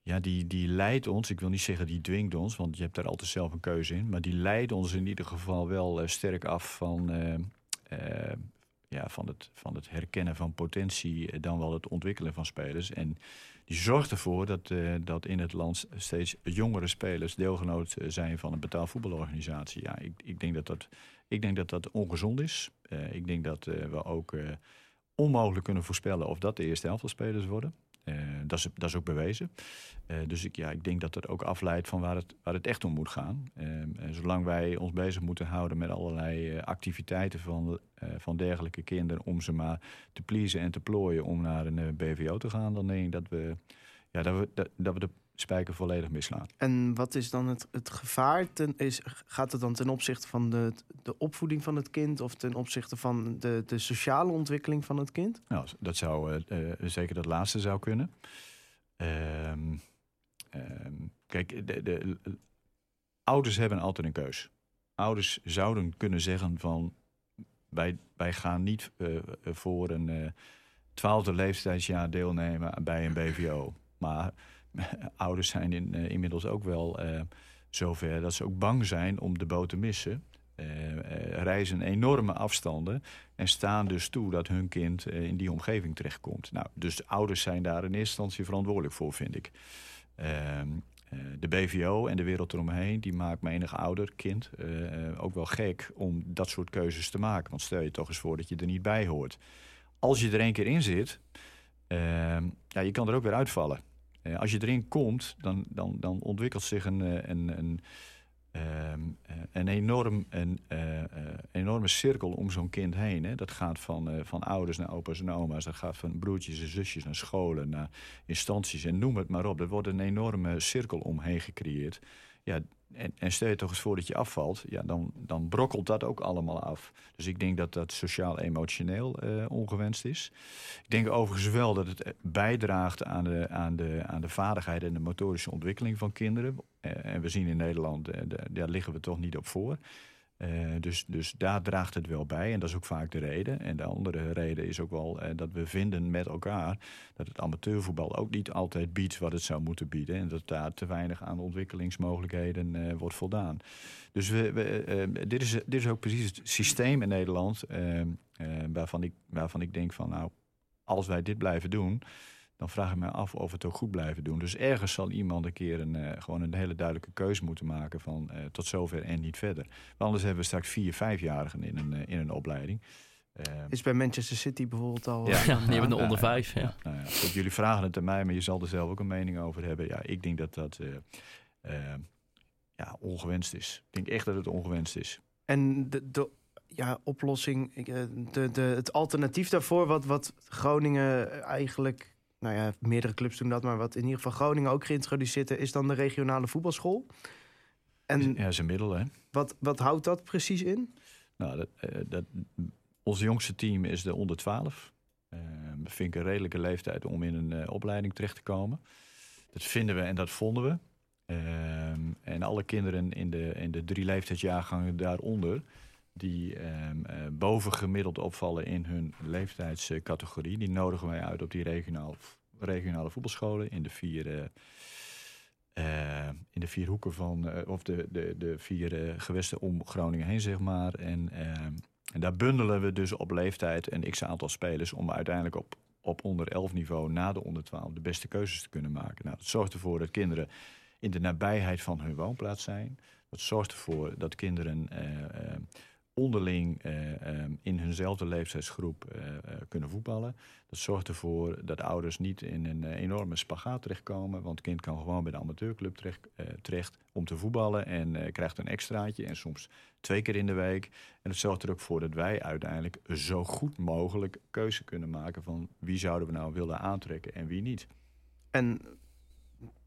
ja, die, die leidt ons. Ik wil niet zeggen die dwingt ons, want je hebt daar altijd zelf een keuze in. Maar die leidt ons in ieder geval wel eh, sterk af van, ehm, eh, ja, van, het, van het herkennen van potentie, eh, dan wel het ontwikkelen van spelers. En die zorgt ervoor dat, eh, dat in het land steeds jongere spelers deelgenoot eh, zijn van een betaalvoetbalorganisatie. Ja, ik, ik, denk dat dat, ik denk dat dat ongezond is. Eh, ik denk dat we ook onmogelijk kunnen voorspellen of dat de eerste helft spelers worden. Eh, dat, is, dat is ook bewezen. Eh, dus ik, ja, ik denk dat dat ook afleidt van waar het, waar het echt om moet gaan. Eh, en zolang wij ons bezig moeten houden met allerlei eh, activiteiten van, van dergelijke kinderen... om ze maar te pleasen en te plooien om naar een BVO te gaan... dan denk ik dat we, ja, dat we, dat we de spijker volledig misslaan. En wat is dan het, het gevaar? Ten, is, gaat het dan ten opzichte van de, de opvoeding van het kind of ten opzichte van de, de sociale ontwikkeling van het kind? Nou, dat zou eh, eh, zeker dat laatste zou kunnen. Ehm, ehm, kijk, de, de, ouders hebben altijd een keus. Ouders zouden kunnen zeggen van... wij, wij gaan niet eh, voor een twaalfde leeftijdsjaar deelnemen bij een BVO. Maar ouders zijn in, eh, inmiddels ook wel eh, zover dat ze ook bang zijn om de boot te missen. Eh, reizen enorme afstanden en staan dus toe dat hun kind in die omgeving terechtkomt. Nou, dus de ouders zijn daar in eerste instantie verantwoordelijk voor, vind ik. Ehm, eh, de BVO en de wereld eromheen, die maakt menig ouder, kind, ook wel gek om dat soort keuzes te maken. Want stel je toch eens voor dat je er niet bij hoort. Als je er één keer in zit, ehm, ja, je kan er ook weer uitvallen. Eh, als je erin komt, dan, dan, dan ontwikkelt zich een, eh, een, ehm, eh, een, enorm, een enorme cirkel om zo'n kind heen. Hè. Dat gaat van, van ouders naar opa's en oma's. Dat gaat van broertjes en zusjes naar scholen, naar instanties en noem het maar op. Er wordt een enorme cirkel omheen gecreëerd. Ja, en, en stel je toch eens voor dat je afvalt, ja, dan, dan brokkelt dat ook allemaal af. Dus ik denk dat dat sociaal-emotioneel eh, ongewenst is. Ik denk overigens wel dat het bijdraagt aan de, aan de, aan de vaardigheid en de motorische ontwikkeling van kinderen. Eh, en we zien in Nederland, eh, de- daar liggen we toch niet op voor. Eh, dus, dus daar draagt het wel bij. En dat is ook vaak de reden. En de andere reden is ook wel eh, dat we vinden met elkaar dat het amateurvoetbal ook niet altijd biedt wat het zou moeten bieden. En dat daar te weinig aan ontwikkelingsmogelijkheden eh, wordt voldaan. Dus we, we, eh, dit, is, dit is ook precies het systeem in Nederland eh, eh, waarvan, ik, waarvan ik denk van nou, als wij dit blijven doen, dan vraag ik me af of we het ook goed blijven doen. Dus ergens zal iemand een keer een, eh, gewoon een hele duidelijke keuze moeten maken van eh, tot zover en niet verder. Want anders hebben we straks vier, vijfjarigen in een, eh, in een opleiding. Is bij Manchester City bijvoorbeeld al... Ja. Ja, die hebben de onder vijf. Ja. nou ja, goed, jullie vragen het aan mij, maar je zal er zelf ook een mening over hebben. Ja, ik denk dat dat ja, ongewenst is. Ik denk echt dat het ongewenst is. En de, de ja, oplossing, de, de, het alternatief daarvoor, wat, wat Groningen eigenlijk, nou ja, meerdere clubs doen dat, maar wat in ieder geval Groningen ook geïntroduceerd is, dan de regionale voetbalschool. En Ja, is een middel, hè? wat, wat houdt dat precies in? Nou, dat, eh, dat, ons jongste team is de onder 12. Eh dat vind ik een redelijke leeftijd om in een eh, opleiding terecht te komen. Dat vinden we en dat vonden we. Ehm, en alle kinderen in de, in de drie leeftijdsjaargangen daaronder... die ehm, eh, bovengemiddeld opvallen in hun leeftijdscategorie... die nodigen wij uit op die regionaal, regionale voetbalscholen... in de vier, eh, eh, in de vier hoeken van... of de, de, de vier gewesten om Groningen heen, zeg maar. En, ehm, en daar bundelen we dus op leeftijd een x-aantal spelers... om uiteindelijk op, op onder 11 niveau na de onder 12 de beste keuzes te kunnen maken. Nou, dat zorgt ervoor dat kinderen in de nabijheid van hun woonplaats zijn. Dat zorgt ervoor dat kinderen onderling eh, eh, in hunzelfde leeftijdsgroep eh, eh, kunnen voetballen. Dat zorgt ervoor dat ouders niet in een enorme spagaat terechtkomen. Want kind kan gewoon bij de amateurclub terecht, terecht om te voetballen. En krijgt een extraatje en soms twee keer in de week. En dat zorgt er ook voor dat wij uiteindelijk zo goed mogelijk keuze kunnen maken van wie zouden we nou willen aantrekken en wie niet. En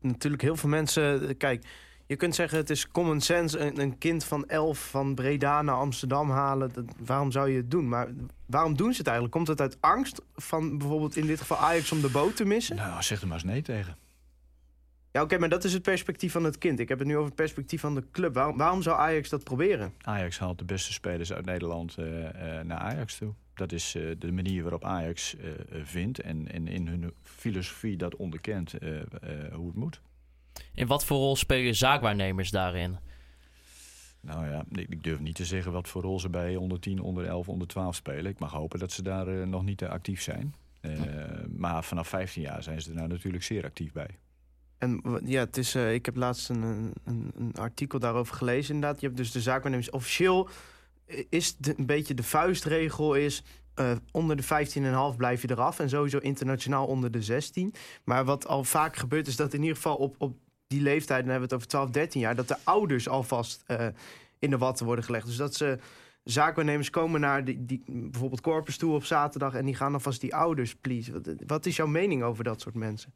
natuurlijk heel veel mensen, kijk, je kunt zeggen het is common sense, een, een kind van 11 van Breda naar Amsterdam halen. Dat, waarom zou je het doen? Maar waarom doen ze het eigenlijk? Komt het uit angst van bijvoorbeeld in dit geval Ajax om de boot te missen? Nou, zeg er maar eens nee tegen. Ja, oké, maar dat is het perspectief van het kind. Ik heb het nu over het perspectief van de club. Waarom, waarom zou Ajax dat proberen? Ajax haalt de beste spelers uit Nederland eh, eh, naar Ajax toe. Dat is eh, de manier waarop Ajax vindt en, en in hun filosofie dat onderkent hoe het moet. In wat voor rol spelen zaakwaarnemers daarin? Nou ja, ik, ik durf niet te zeggen wat voor rol ze bij onder 10, onder 11, onder 12 spelen. Ik mag hopen dat ze daar eh, nog niet te actief zijn. Eh, maar vanaf 15 jaar zijn ze er nou natuurlijk zeer actief bij. En ja, het is, eh, ik heb laatst een, een, een artikel daarover gelezen inderdaad. Je hebt dus de zaakwaarnemers. Officieel is de, een beetje de vuistregel is... eh, onder de 15,5 blijf je eraf. En sowieso internationaal onder de 16. Maar wat al vaak gebeurt is dat in ieder geval op, op die leeftijd... dan hebben we het over 12, 13 jaar... dat de ouders alvast eh, in de watten worden gelegd. Dus dat ze... Zaakwaarnemers komen naar die, die, bijvoorbeeld Corpus toe op zaterdag... en die gaan alvast die ouders please. Wat, wat is jouw mening over dat soort mensen?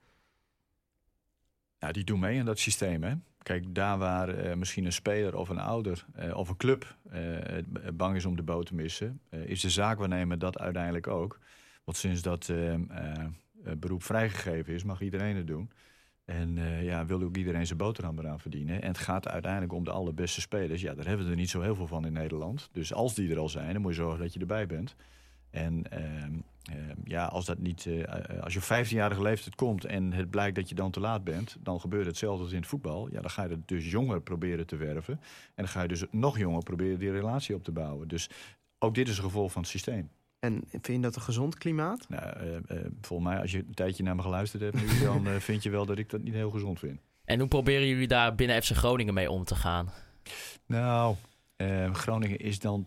Ja, die doen mee in dat systeem. Hè? Kijk, daar waar eh, misschien een speler of een ouder eh, of een club eh, bang is om de boot te missen, is de zaakwaarnemer dat uiteindelijk ook. Want sinds dat beroep vrijgegeven is, mag iedereen het doen. En ja, wil ook iedereen zijn boterham eraan verdienen. En het gaat uiteindelijk om de allerbeste spelers. Ja, daar hebben we er niet zo heel veel van in Nederland. Dus als die er al zijn, dan moet je zorgen dat je erbij bent. En ehm, ehm, ja, als dat niet, eh, eh, als je op 15-jarige leeftijd komt en het blijkt dat je dan te laat bent, dan gebeurt hetzelfde als in het voetbal. Ja, dan ga je het dus jonger proberen te werven. En dan ga je dus nog jonger proberen die relatie op te bouwen. Dus ook dit is een gevolg van het systeem. En vind je dat een gezond klimaat? Nou, eh, volgens mij, als je een tijdje naar me geluisterd hebt nu, dan vind je wel dat ik dat niet heel gezond vind. En hoe proberen jullie daar binnen FC Groningen mee om te gaan? Nou, eh, Groningen is dan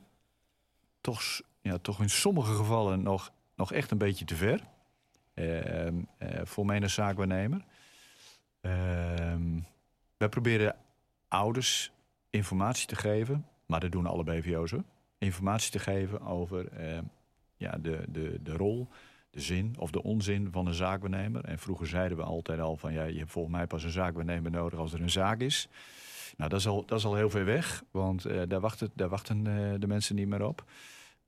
toch, ja, toch in sommige gevallen nog, nog echt een beetje te ver. Eh, eh, voor mij een zaakwaarnemer. Ehm wij proberen ouders informatie te geven, maar dat doen alle BVO's. Informatie te geven over eh, ja, de, de, de rol, de zin of de onzin van een zaakwaarnemer. En vroeger zeiden we altijd al van ja, je hebt volgens mij pas een zaakwaarnemer nodig als er een zaak is. Nou, dat is al, dat is al heel ver weg, want eh, daar wachten, daar wachten eh, de mensen niet meer op.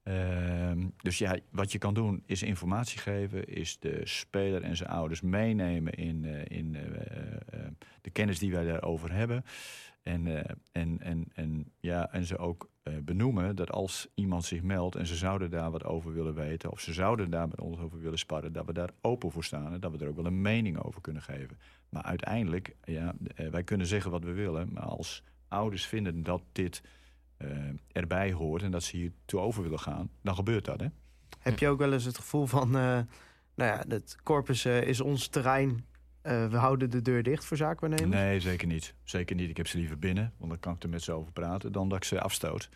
Ehm, dus ja, wat je kan doen is informatie geven, is de speler en zijn ouders meenemen in, eh, in eh, eh, de kennis die wij daarover hebben. En, en, en, en, ja, en ze ook benoemen dat als iemand zich meldt en ze zouden daar wat over willen weten, of ze zouden daar met ons over willen sparren, dat we daar open voor staan en dat we er ook wel een mening over kunnen geven. Maar uiteindelijk, ja, wij kunnen zeggen wat we willen, maar als ouders vinden dat dit erbij hoort en dat ze hier toe over willen gaan, dan gebeurt dat. Hè? Heb je ook wel eens het gevoel van, eh, nou ja, het corpus eh, is ons terrein. eh, we houden de deur dicht voor zaakwaarnemers? Nee, zeker niet. Zeker niet. Ik heb ze liever binnen, want dan kan ik er met ze over praten, dan dat ik ze afstoot.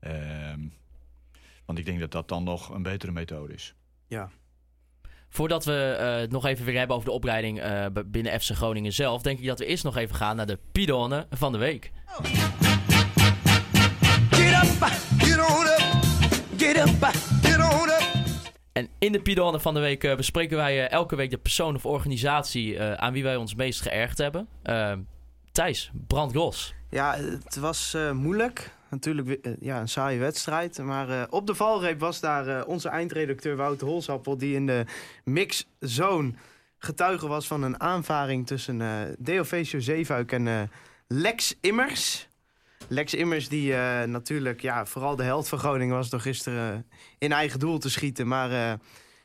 Ehm, want ik denk dat dat dan nog een betere methode is. Voordat we eh, het nog even weer hebben over de opleiding eh, binnen FC Groningen zelf, denk ik dat we eerst nog even gaan naar de Pidone van de week. Get up, get on up, get up, get on up. En in de Pidone van de week eh, bespreken wij eh, elke week de persoon of organisatie eh, aan wie wij ons meest geërgerd hebben. Eh, Thijs, brandgos. Ja, het was eh, moeilijk. Natuurlijk ja, een saaie wedstrijd. Maar eh, op de valreep was daar eh, onze eindredacteur Wouter Holsappel... die in de mixzone getuige was van een aanvaring... tussen eh Deofecio Zeefuik en eh, Lex Immers. Lex Immers die eh, natuurlijk ja, vooral de held van Groningen was... door gisteren eh, in eigen doel te schieten. Maar eh,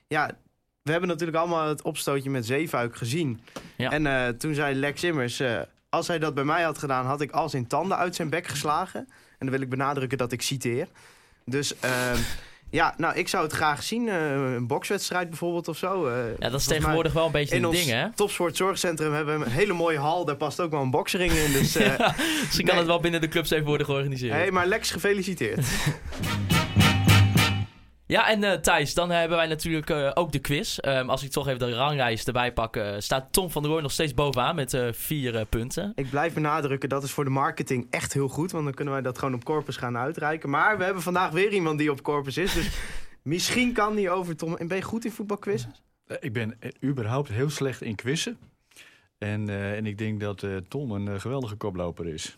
ja, we hebben natuurlijk allemaal het opstootje met Zeefuik gezien. Ja. En toen zei Lex Immers... als hij dat bij mij had gedaan, had ik al zijn tanden uit zijn bek geslagen. En dan wil ik benadrukken dat ik citeer. Dus ehm, ja, nou, ik zou het graag zien. eh, een bokswedstrijd bijvoorbeeld of zo. eh. Ja, dat is tegenwoordig wel een beetje een ding, hè? Topsport Zorgcentrum hebben we een hele mooie hal. Daar past ook wel een boksring in. Dus, Ja, Misschien kan nee. het wel binnen de clubs even worden georganiseerd. hey, maar Lex, gefeliciteerd. Ja, en eh, Thijs, dan hebben wij natuurlijk eh, ook de quiz. Ehm, als ik toch even de ranglijst erbij pak, eh, staat Tom van der Rooij nog steeds bovenaan met eh, vier punten. Ik blijf benadrukken, dat is voor de marketing echt heel goed. Want dan kunnen wij dat gewoon op Corpus gaan uitreiken. Maar we hebben vandaag weer iemand die op Corpus is. Dus misschien kan die over Tom... En ben je goed in voetbalquizzen? Eh, Ik ben überhaupt heel slecht in quizzen. En, eh, en ik denk dat eh, Tom een geweldige koploper is.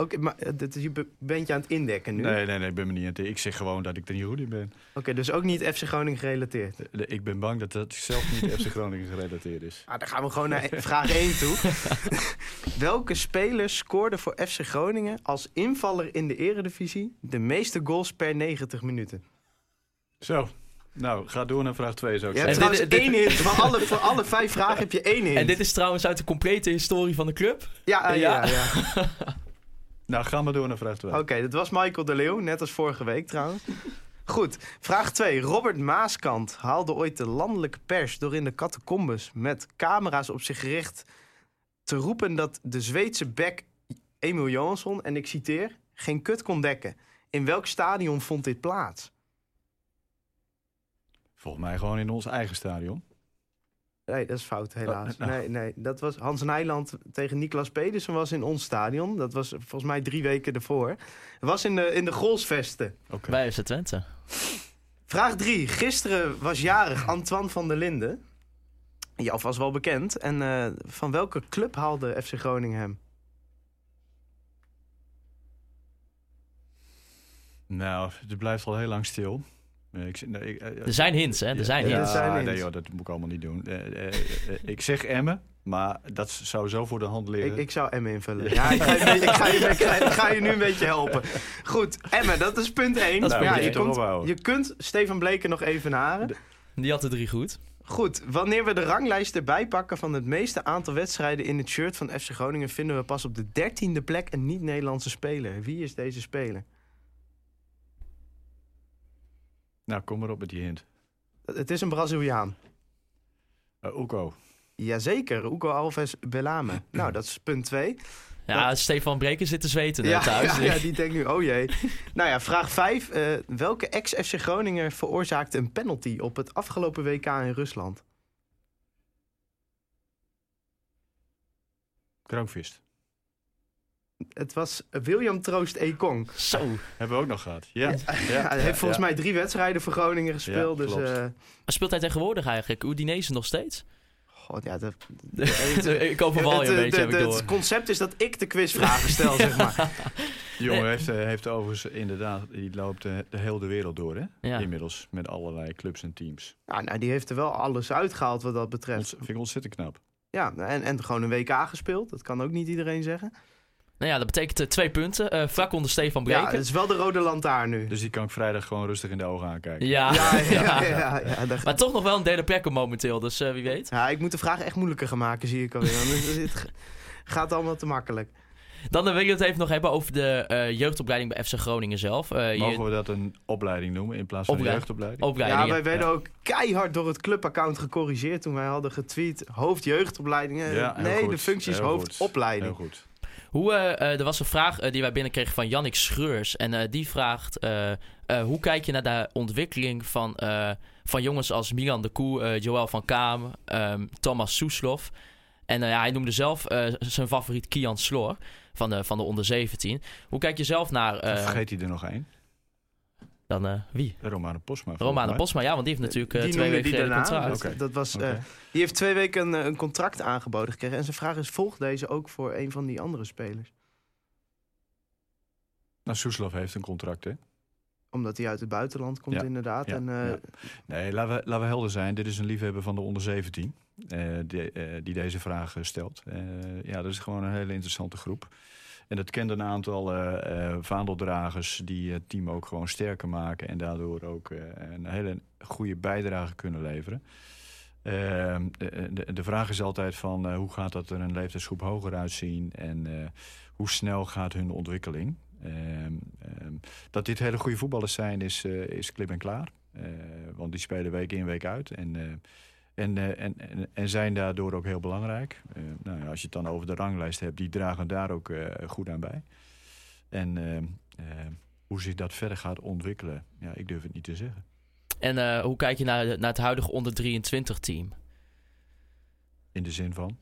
Oké, maar eh, is, je be- bent je aan het indekken nu? Nee, nee, nee, ik ben me niet aan het... Ik zeg gewoon dat ik er niet goed in ben. Oké, dus ook niet FC Groningen gerelateerd. Eh, Ik ben bang dat dat zelf niet FC Groningen gerelateerd is. Ah, dan gaan we gewoon naar vraag 1 toe. Welke speler scoorde voor FC Groningen als invaller in de eredivisie de meeste goals per 90 minuten? Zo, nou, ga door naar vraag 2 zou ik dit- één hint. Voor alle, voor alle vijf vragen heb je één hint. En dit is trouwens uit de complete historie van de club. Ja, eh, ja, Ja. ja. Nou, ga maar door naar vraag 2. Oké, dat was Michael de Leeuw, net als vorige week trouwens. Goed, vraag 2. Robert Maaskant haalde ooit de landelijke pers door in de catacombes met camera's op zich gericht te roepen dat de Zweedse bek Emil Johansson, en ik citeer, geen kut kon dekken. In welk stadion vond dit plaats? Volgens mij gewoon in ons eigen stadion. Nee, dat is fout, helaas. Oh, nou. Nee, nee, dat was Hans Nijland tegen Niklas Pedersen was in ons stadion. Dat was volgens mij drie weken ervoor. Het was in de, in de Golsvesten. Oké. Bij FC Twente. Vraag 3. Gisteren was jarig Antoine van der Linden. Jou was wel bekend. En eh, van welke club haalde FC Groningen hem? Nou, het blijft al heel lang stil. Eh, Ik, nee, ik, eh, Er zijn hints, hè? Er zijn Ja, hints. zijn nee, joh, dat moet ik allemaal niet doen. Eh, ik zeg Emmen, maar dat zou zo voor de hand liggen. Ik, ik zou Emmen invullen. Ja, ik ga, je, ik, ga je, ik, ga, ik ga je nu een beetje helpen. Goed, Emmen, dat is punt 1. Dat is nou, punt moet één. je kunt, je kunt Stefan Bleken nog even naren. Die had de drie goed. Goed, wanneer we de ranglijst erbij pakken van het meeste aantal wedstrijden in het shirt van FC Groningen... vinden we pas op de dertiende plek een niet-Nederlandse speler. Wie is deze speler? Nou, kom maar op met die hint. Het is een Braziliaan. Uh, Oeko. Jazeker, Hugo Alves Belame. nou, dat is punt 2. Ja, Stefan Breken zit te zweten eh, thuis. ja, ja, die denkt nu, oh jee. nou ja, vraag 5. welke ex-FC Groninger veroorzaakte een penalty op het afgelopen WK in Rusland? Kroonvist. Het was William Troost Ekong. Zo. Hebben we ook nog gehad. Ja. Ja, hij heeft volgens mij drie wedstrijden voor Groningen gespeeld. Ja, dus klopt. eh, Maar speelt hij tegenwoordig eigenlijk? Udinese nog steeds? God, ja, dat, ik overval je een het, beetje, heb ik het door. concept is dat ik de quizvragen stel, zeg maar. Die jongen heeft, eh, heeft overigens inderdaad, die loopt eh, de hele wereld door, hè? Ja. Inmiddels, met allerlei clubs en teams. Ja, nou, die heeft er wel alles uitgehaald wat dat betreft. vind ik ontzettend knap. Ja, en, en gewoon een WK gespeeld. Dat kan ook niet iedereen zeggen. Nou ja, dat betekent eh, twee punten. eh vlak onder Stefan Ja, Breken. het is wel de rode lantaarn nu. Dus die kan ik vrijdag gewoon rustig in de ogen aankijken. Ja, Ja, ja, ja. ja, Maar toch nog wel een derde plek momenteel, dus eh, wie weet. ja, ik moet de vraag echt moeilijker gaan maken, zie ik alweer. Want het, gaat allemaal te makkelijk. Dan wil ik het even nog hebben over de eh, jeugdopleiding bij FC Groningen zelf. Eh, je- Mogen we dat een opleiding noemen in plaats van Opleiding. jeugdopleiding? opleiding, Ja, wij ja. werden ook keihard door het clubaccount gecorrigeerd toen wij hadden getweet hoofd jeugdopleidingen. Ja, heel nee, goed. de functie is hoofdopleiding. Heel goed. Hoe, eh, eh, er was een vraag eh, die wij binnenkregen van Jannik Schreurs. En die vraagt: hoe kijk je naar de ontwikkeling van, van jongens als Milan de Koe, Joël van Kaam, ehm, Thomas Soeslof. En ja, hij noemde zelf zijn favoriet Kian Sloor van de, van de onder 17. Hoe kijk je zelf naar. eh, Vergeet hij er nog één? Dan eh, wie? Romane Posma. Romane. Posma, ja, want die heeft natuurlijk eh, Die twee weken die daarna. contract. Dat, Oké. dat was, eh, die heeft twee weken een, een contract aangeboden gekregen. En zijn vraag is, volgt deze ook voor een van die andere spelers? Nou, Soeslof heeft een contract, hè? Omdat hij uit het buitenland komt Ja, inderdaad. ja, en, eh, ja. Nee, laten we, laten we helder zijn. Dit is een liefhebber van de onder 17 eh, die, eh, die deze vraag eh, stelt. Eh, ja, dat is gewoon een hele interessante groep. En dat kent een aantal eh, eh, vaandeldragers die het team ook gewoon sterker maken. En daardoor ook eh, een hele goede bijdrage kunnen leveren. Ehm, de, de, vraag is altijd van hoe gaat dat er een leeftijdsgroep hoger uitzien en hoe snel gaat hun ontwikkeling. Ehm, ehm, dat dit hele goede voetballers zijn is, is klip en klaar. Want die spelen week in week uit en, en, eh, en, en, en zijn daardoor ook heel belangrijk. Eh, nou ja, als je het dan over de ranglijst hebt, die dragen daar ook eh, goed aan bij. En hoe zich dat verder gaat ontwikkelen, ja, ik durf het niet te zeggen. En hoe kijk je naar, naar het huidige onder 23 team? In de zin van.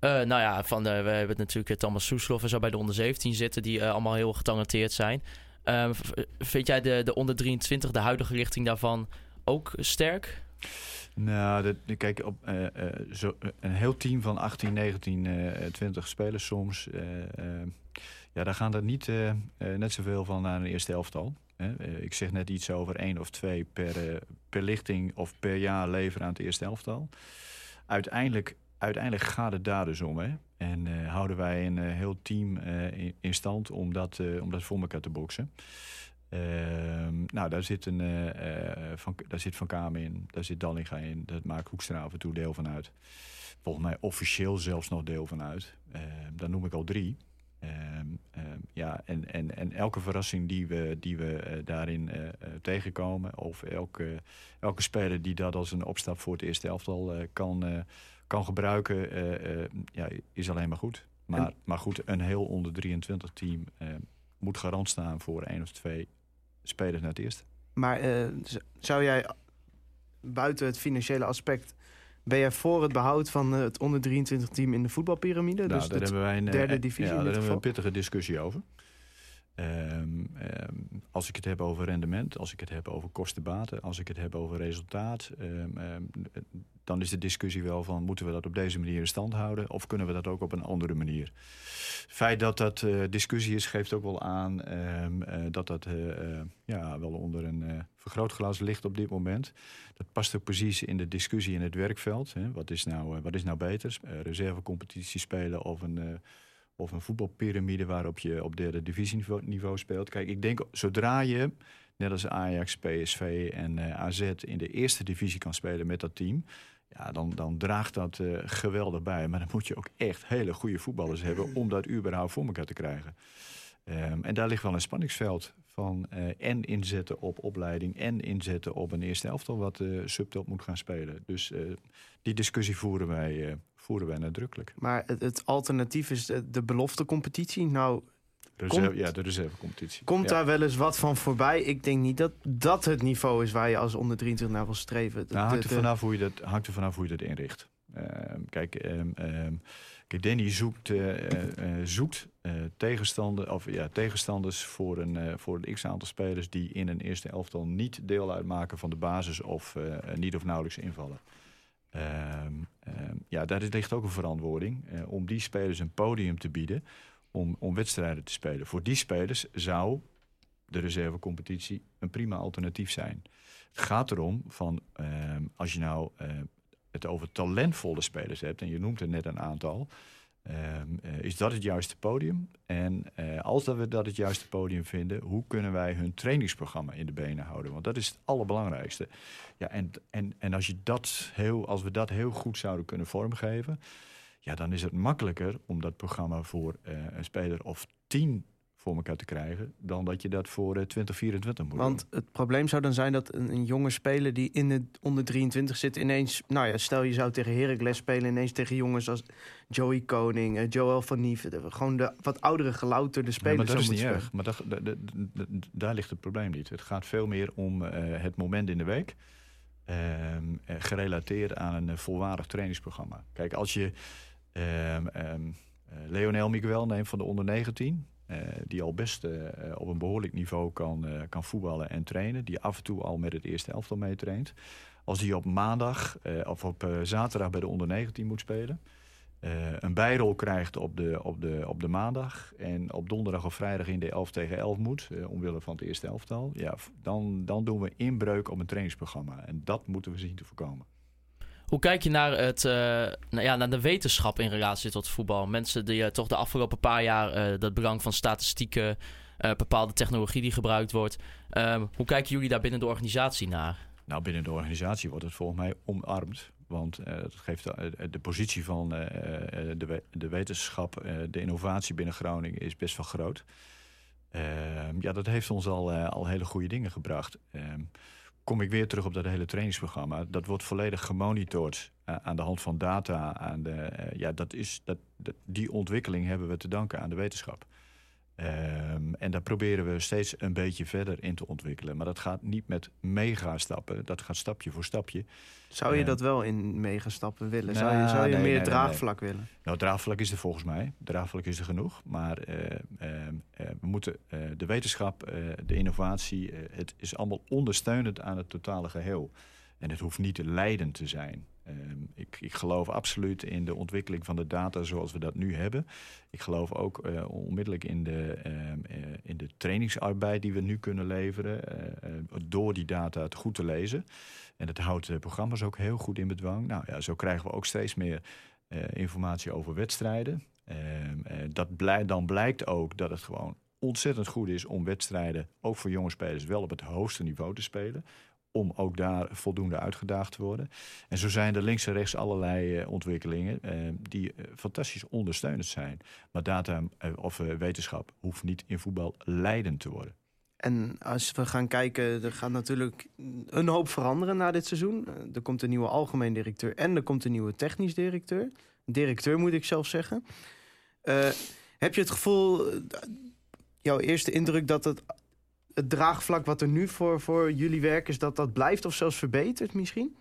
Nou ja, van de, we hebben natuurlijk Thomas Soeslof en zo bij de onder 17 zitten, die allemaal heel getalenteerd zijn. Ehm, vind jij de, de onder 23, de huidige richting daarvan, ook sterk? Nou, kijk, op, eh, eh, zo, een heel team van 18, 19, eh 20 spelers soms. eh, eh, ja, daar gaan er niet eh, eh, net zoveel van naar een eerste elftal. Hè. Eh, ik zeg net iets over één of twee per, eh, per lichting of per jaar leveren aan het eerste elftal. Uiteindelijk, uiteindelijk gaat het daar dus om. Hè. En eh, houden wij een eh, heel team eh, in, in stand om dat, eh, om dat voor elkaar te boksen. Ehm, nou, daar zit, een, eh, eh, van, daar zit Van Kamer in, daar zit Dallinga in, daar maakt Hoekstra af en toe deel van uit. Volgens mij officieel zelfs nog deel van uit. Ehm, daar noem ik al drie. Ehm, ja, en, en, en elke verrassing die we, die we eh, daarin tegenkomen, of elke, elke speler die dat als een opstap voor het eerste elftal kan, kan gebruiken, ja, is alleen maar goed. Maar, maar goed, een heel onder 23 team moet garant staan voor één of twee spelers naar het eerste. Maar eh, zou jij buiten het financiële aspect... Ben jij voor het behoud van eh, het onder 23 team in de voetbalpyramide? Nou, dus daar hebben wij een, eh, derde divisie ja, daar hebben we een pittige discussie over. Ehm, ehm, als ik het heb over rendement, als ik het heb over kostenbaten, als ik het heb over resultaat, ehm, dan is de discussie wel van moeten we dat op deze manier in stand houden of kunnen we dat ook op een andere manier. Het feit dat dat eh, discussie is, geeft ook wel aan eh, dat dat eh, ja, wel onder een vergrootglas ligt op dit moment. Dat past ook precies in de discussie in het werkveld. Hè. Wat, is nou, wat is nou beter? Reservecompetitie spelen of een, of een voetbalpyramide waarop je op derde divisieniveau niveau speelt. Kijk, ik denk zodra je, net als Ajax, PSV en eh, AZ, in de eerste divisie kan spelen met dat team. Ja, dan, dan draagt dat eh, geweldig bij. Maar dan moet je ook echt hele goede voetballers hebben om dat überhaupt voor elkaar te krijgen. Ehm, en daar ligt wel een spanningsveld van eh, en inzetten op opleiding en inzetten op een eerste elftal wat eh subtop moet gaan spelen. Dus die discussie voeren wij, voeren wij nadrukkelijk. Maar het, het alternatief is de, de beloftecompetitie. Nou, Komt- ja, de reservecompetitie. komt ja. daar wel eens wat van voorbij? Ik denk niet dat dat het niveau is waar je als onder 23 naar wil streven. Nou, hangt, er vanaf hoe je dat, hangt er vanaf hoe je dat inricht. Ehm, kijk, ehm, kijk, Danny zoekt, eh, eh, eh, zoekt tegenstander, of, ja, tegenstanders voor een, voor een x-aantal spelers... die in een eerste elftal niet deel uitmaken van de basis... of niet of nauwelijks invallen. Ehm, ehm, ja, daar ligt ook een verantwoording eh, om die spelers een podium te bieden om, om wedstrijden te spelen. Voor die spelers zou de reservecompetitie een prima alternatief zijn. Het gaat erom van ehm, als je nou eh, het over talentvolle spelers hebt, en je noemt er net een aantal, ehm, eh, is dat het juiste podium? En eh, als dat we dat het juiste podium vinden, hoe kunnen wij hun trainingsprogramma in de benen houden? Want dat is het allerbelangrijkste. Ja, en, en, en als, je dat heel, als we dat heel goed zouden kunnen vormgeven, ja, dan is het makkelijker om dat programma voor eh, een speler of tien voor elkaar te krijgen, dan dat je dat voor uh, 2024 moet Want doen. het probleem zou dan zijn dat een, een jonge speler die in de onder 23 zit, ineens, nou ja, stel je zou tegen Heracles spelen, ineens tegen jongens als Joey Koning, eh, Joel van Nieven, gewoon de wat oudere, gelouterde Ja, spelers. maar dat is niet erg. Maar dat, dat- dat- dat- daar ligt het probleem niet. Het gaat veel meer om eh, het moment in de week. ehm, eh, gerelateerd aan een eh, volwaardig trainingsprogramma. Kijk, als je ehm ehm, eh, Leonel Miguel neemt van de onder 19... eh, die al best eh, op een behoorlijk niveau kan, eh, kan voetballen en trainen... die af en toe al met het eerste elftal meetraint... als die op maandag of op zaterdag bij de onder 19 moet spelen... een bijrol krijgt op de, op, de, op de maandag... en op donderdag of vrijdag in de 11 tegen 11 moet... omwille van het eerste elftal... Ja, dan, dan doen we inbreuk op een trainingsprogramma. En dat moeten we zien te voorkomen. Hoe kijk je naar, het, eh, nou ja, naar de wetenschap in relatie tot voetbal? Mensen die eh, toch de afgelopen paar jaar eh, dat belang van statistieken, bepaalde technologie die gebruikt wordt. Ehm, hoe kijken jullie daar binnen de organisatie naar? Nou, binnen de organisatie wordt het volgens mij omarmd. Want dat geeft de, positie van de, de wetenschap, de innovatie binnen Groningen is best wel groot. Ehm, ja, dat heeft ons al, al hele goede dingen gebracht. Kom ik weer terug op dat hele trainingsprogramma. Dat wordt volledig gemonitord eh, aan de hand van data. Aan de, eh, ja, dat is, dat- die ontwikkeling hebben we te danken aan de wetenschap. Ehm, en daar proberen we steeds een beetje verder in te ontwikkelen. Maar dat gaat niet met megastappen. Dat gaat stapje voor stapje. Zou je Ja. dat wel in megastappen willen? zou je, Nou, zou je nee, meer nee, nee, draagvlak willen? Nou, draagvlak is er volgens mij. Draagvlak is er genoeg. Maar eh, eh, eh, we moeten eh, de wetenschap, de innovatie, het is allemaal ondersteunend aan het totale geheel. En het hoeft niet leidend te zijn. Ehm, ik, ik geloof absoluut in de ontwikkeling van de data zoals we dat nu hebben. Ik geloof ook eh, onmiddellijk in de, ehm, eh, in de trainingsarbeid die we nu kunnen leveren. eh, door die data het goed te lezen. En het houdt de programma's ook heel goed in bedwang. Nou ja, zo krijgen we ook steeds meer informatie over wedstrijden. Ehm, eh, dat dan blijkt ook dat het gewoon ontzettend goed is om wedstrijden, ook voor jonge spelers, wel op het hoogste niveau te spelen. Om ook daar voldoende uitgedaagd te worden. En zo zijn er links en rechts allerlei eh, ontwikkelingen eh, die eh, fantastisch ondersteunend zijn. Maar data of wetenschap hoeft niet in voetbal leidend te worden. En als we gaan kijken, er gaat natuurlijk een hoop veranderen na dit seizoen. Er komt een nieuwe algemeen directeur en er komt een nieuwe technisch directeur. Directeur moet ik zelf zeggen. Heb je het gevoel, jouw eerste indruk dat het, het draagvlak wat er nu voor, voor jullie werk is, dat dat blijft of zelfs verbetert misschien?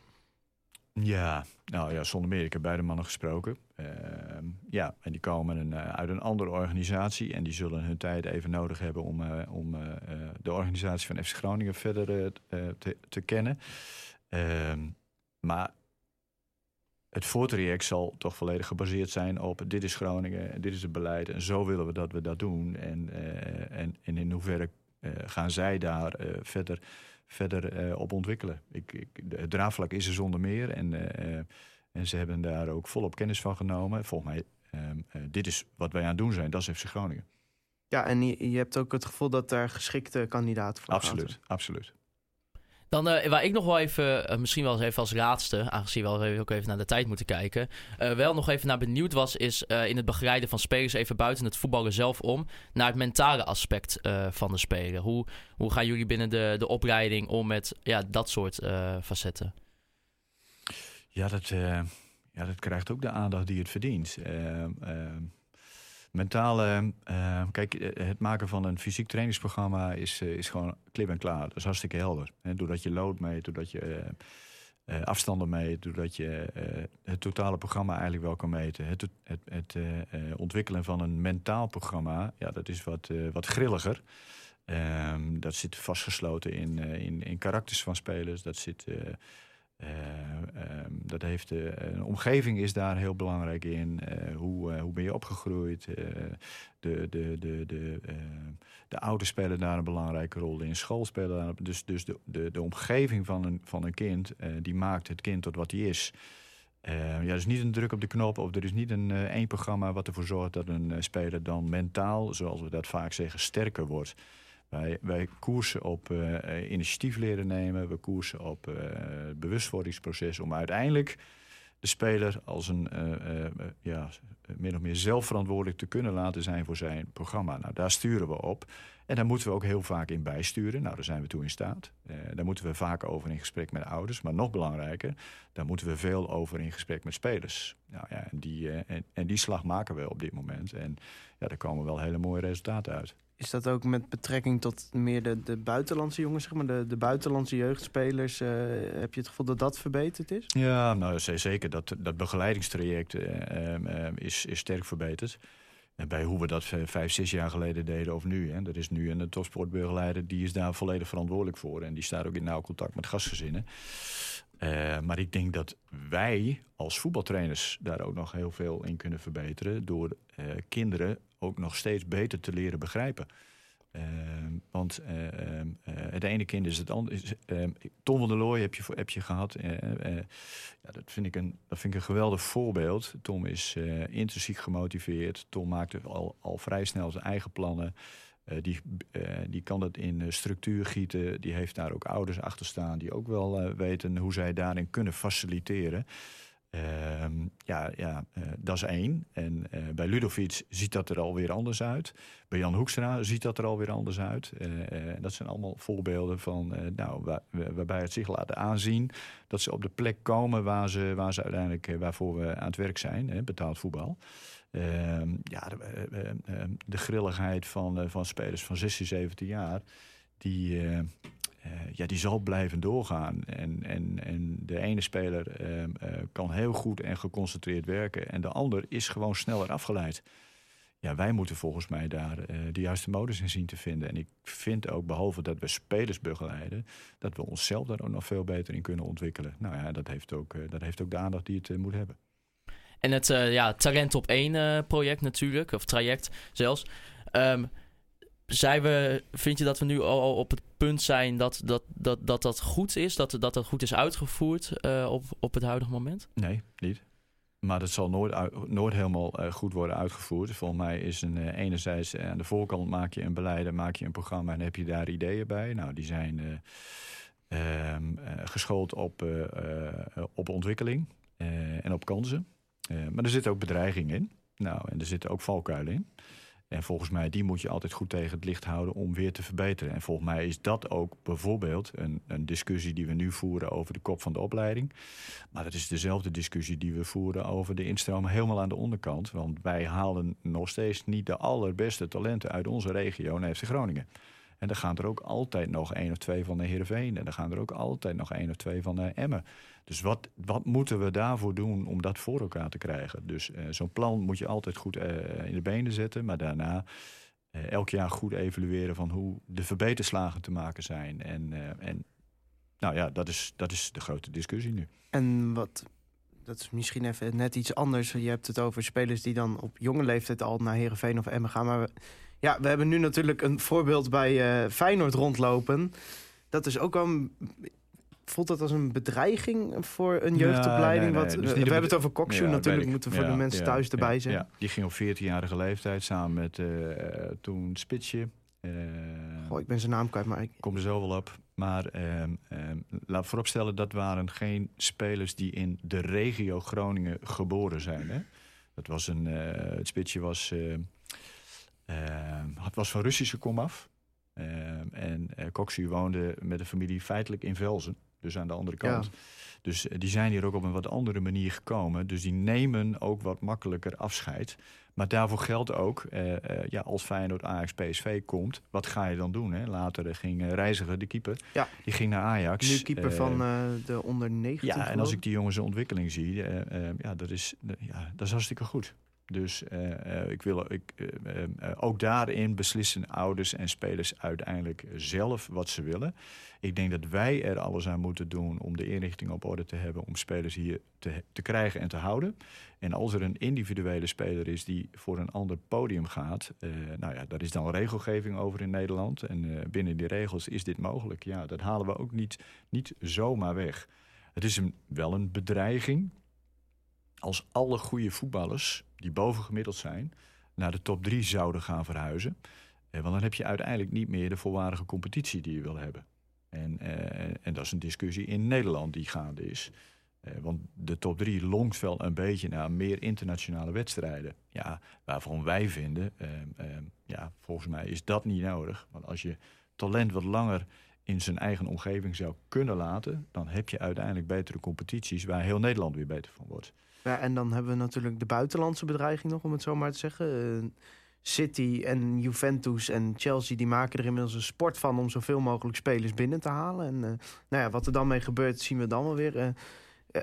Ja, nou ja, zonder meer. Ik heb beide mannen gesproken. Ehm, ja, en die komen een, eh, uit een andere organisatie. En die zullen hun tijd even nodig hebben om, eh, om eh, de organisatie van FC Groningen verder te, te kennen. Ehm, maar het voortraject zal toch volledig gebaseerd zijn op dit is Groningen, en dit is het beleid en zo willen we dat we dat doen. En, en, en in hoeverre gaan zij daar eh, verder, verder eh, op ontwikkelen. Ik, ik, het draagvlak is er zonder meer en, eh, eh, en ze hebben daar ook volop kennis van genomen. Volgens mij, ehm, eh, dit is wat wij aan het doen zijn, dat is FC Groningen. Ja, en je, je hebt ook het gevoel dat daar geschikte kandidaten voor Absoluut, absoluut. Dan eh, waar ik nog wel even, eh, misschien wel eens even als laatste, aangezien we ook even naar de tijd moeten kijken, eh, wel nog even naar benieuwd was, is in het begeleiden van spelers even buiten het voetballen zelf om, naar het mentale aspect van de speler. Hoe, hoe gaan jullie binnen de, de opleiding om met ja, dat soort facetten? Ja, dat, ja, dat krijgt ook de aandacht die het verdient. Mentale, ehm, kijk, eh, het maken van een fysiek trainingsprogramma is, eh, is gewoon klip en klaar. Dat is hartstikke helder. Doordat je lood meet, doordat je eh, eh, afstanden meet, doordat je eh, het totale programma eigenlijk wel kan meten. Het, het, het eh, eh, ontwikkelen van een mentaal programma, ja, dat is wat, eh, wat grilliger. Ehm, dat zit vastgesloten in, eh, in, in karakters van spelers. Dat zit eh, Eh, ehm, dat heeft, eh, een omgeving is daar heel belangrijk in. Eh, hoe, hoe ben je opgegroeid? De, de, de, de, de ouders spelen daar een belangrijke rol in. School spelen daar. Dus, dus de, de, de omgeving van een, van een kind, die maakt het kind tot wat hij is. Eh, ja, er is niet een druk op de knop of er is niet een één programma wat ervoor zorgt dat een speler dan mentaal, zoals we dat vaak zeggen, sterker wordt. Wij, koersen op eh, eh, initiatief leren nemen, we koersen op eh, het bewustwordingsproces om uiteindelijk de speler als een eh, eh, eh, ja, min of meer zelfverantwoordelijk te kunnen laten zijn voor zijn programma. Nou, daar sturen we op. En daar moeten we ook heel vaak in bijsturen. Nou, daar zijn we toe in staat. Eh, daar moeten we vaak over in gesprek met ouders. Maar nog belangrijker, daar moeten we veel over in gesprek met spelers. Nou, ja, en, die, eh, en, en die slag maken we op dit moment. En ja, daar komen wel hele mooie resultaten uit. Is dat ook met betrekking tot meer de, de buitenlandse jongens, zeg maar, de, de buitenlandse jeugdspelers? eh, heb je het gevoel dat dat verbeterd is? Ja, nou zeker. Dat, dat begeleidingstraject eh, ehm, ehm, is, is sterk verbeterd. En bij hoe we dat vijf, zes jaar geleden deden of nu. Hè. Er is nu een topsportbegeleider, die is daar volledig verantwoordelijk voor. En die staat ook in nauw contact met gastgezinnen. Eh, maar ik denk dat wij als voetbaltrainers daar ook nog heel veel in kunnen verbeteren. Door kinderen ook nog steeds beter te leren begrijpen. Eh, want eh, eh, eh, het ene kind is het andere. is, eh, Tom van der Looy heb je, heb je gehad. Eh, ja, dat, vind ik een, dat vind ik een geweldig voorbeeld. Tom is intrinsiek gemotiveerd. Tom maakte al, al vrij snel zijn eigen plannen. Die, die kan dat in structuur gieten. Die heeft daar ook ouders achter staan die ook wel weten hoe zij daarin kunnen faciliteren. Ehm, ja, ja eh, dat is één. En eh, bij Ludovic ziet dat er alweer anders uit. Bij Jan Hoekstra ziet dat er alweer anders uit. Eh, dat zijn allemaal voorbeelden van, nou, waar- waarbij het zich laat aanzien dat ze op de plek komen waar ze, waar ze uiteindelijk waarvoor we aan het werk zijn, hè, betaald voetbal. Ehm, ja, de, de grilligheid van, van spelers van 16, 17 jaar, die, ja, die zal blijven doorgaan. En, en, en de ene speler ehm, eh, kan heel goed en geconcentreerd werken, en de ander is gewoon sneller afgeleid. Ja, wij moeten volgens mij daar eh, de juiste modus in zien te vinden. En ik vind ook, behalve dat we spelers begeleiden, dat we onszelf daar ook nog veel beter in kunnen ontwikkelen. Nou ja, dat heeft ook, eh, dat heeft ook de aandacht die het eh, moet hebben. En het eh, ja, Talent op 1 eh, project natuurlijk, of traject zelfs. Ehm, zijn we, vind je dat we nu al, op het punt zijn dat dat, dat, dat, dat goed is? Dat, dat dat goed is uitgevoerd eh, op, op het huidige moment? Nee, niet. Maar dat zal nooit, nooit helemaal eh, goed worden uitgevoerd. Volgens mij is een, eh, enerzijds aan de voorkant maak je een beleid, maak je een programma en heb je daar ideeën bij. Nou, die zijn eh, geschoold op, op ontwikkeling en op kansen. Maar er zit ook bedreiging in. Nou, en er zitten ook valkuilen in. En volgens mij, die moet je altijd goed tegen het licht houden om weer te verbeteren. En volgens mij is dat ook bijvoorbeeld een, een discussie die we nu voeren over de kop van de opleiding. Maar dat is dezelfde discussie die we voeren over de instroom helemaal aan de onderkant. Want wij halen nog steeds niet de allerbeste talenten uit onze regio FC Groningen. En dan gaan er ook altijd nog één of twee van de Heerenveen. En dan gaan er ook altijd nog één of twee van de Emmen. Dus wat, wat moeten we daarvoor doen om dat voor elkaar te krijgen? Dus eh, zo'n plan moet je altijd goed eh, in de benen zetten. Maar daarna eh, elk jaar goed evalueren van hoe de verbeterslagen te maken zijn. En, eh, en nou ja, dat is, dat is de grote discussie nu. En wat, dat is misschien even net iets anders. Je hebt het over spelers die dan op jonge leeftijd al naar Herenveen of Emmen gaan. Maar ja, we hebben nu natuurlijk een voorbeeld bij eh, Feyenoord rondlopen. Dat is ook wel. een- Voelt dat als een bedreiging voor een jeugdopleiding? nee, nee, Wat, dus we niet we hebben het over Ja, natuurlijk. Moeten voor Ja, de mensen thuis erbij zijn. ja. Die ging op 14-jarige leeftijd samen met eh, toen Spitsje. eh, Goh, ik ben zijn naam kwijt, maar ik, kom er zo wel op. Maar ehm, ehm, laat vooropstellen, dat waren geen spelers die in de regio Groningen geboren zijn. Hè? Dat was een, eh, het spitsje was, eh, het was van Russische komaf. Ehm, en uh, Koksu woonde met de familie feitelijk in Velzen. Dus aan de andere kant. Ja. Dus eh, die zijn hier ook op een wat andere manier gekomen. Dus die nemen ook wat makkelijker afscheid. Maar daarvoor geldt ook, eh, eh, ja, als Feyenoord Ajax PSV komt, wat ga je dan doen? Hè? Later ging Reiziger, de keeper, Ja. die ging naar Ajax. nu keeper van de onder 19. ja, en als ik. die jongens ontwikkeling zie, ja, dat is, ja, dat is hartstikke goed. Dus eh, eh, ik wil, ik, eh, ook daarin beslissen ouders en spelers uiteindelijk zelf wat ze willen. Ik denk dat wij er alles aan moeten doen om de inrichting op orde te hebben om spelers hier te, te krijgen en te houden. En als er een individuele speler is die voor een ander podium gaat, nou ja, daar is dan regelgeving over in Nederland. En binnen die regels is dit mogelijk. Ja, dat halen we ook niet, niet zomaar weg. Het is een, wel een bedreiging als alle goede voetballers die bovengemiddeld zijn naar de top 3 zouden gaan verhuizen. Eh, want dan heb je uiteindelijk niet meer de volwaardige competitie die je wil hebben. En, eh, en dat is een discussie in Nederland die gaande is. Eh, want de top 3 longt wel een beetje naar meer internationale wedstrijden. Ja, waarvan wij vinden, eh, eh, ja, volgens mij is dat niet nodig. Want als je talent wat langer in zijn eigen omgeving zou kunnen laten, dan heb je uiteindelijk betere competities waar heel Nederland weer beter van wordt. En dan hebben we natuurlijk de buitenlandse bedreiging nog, om het zo maar te zeggen. Eh, City en Juventus en Chelsea die maken er inmiddels een sport van om zoveel mogelijk spelers binnen te halen. En eh, nou ja, wat er dan mee gebeurt, zien we dan wel weer. Eh,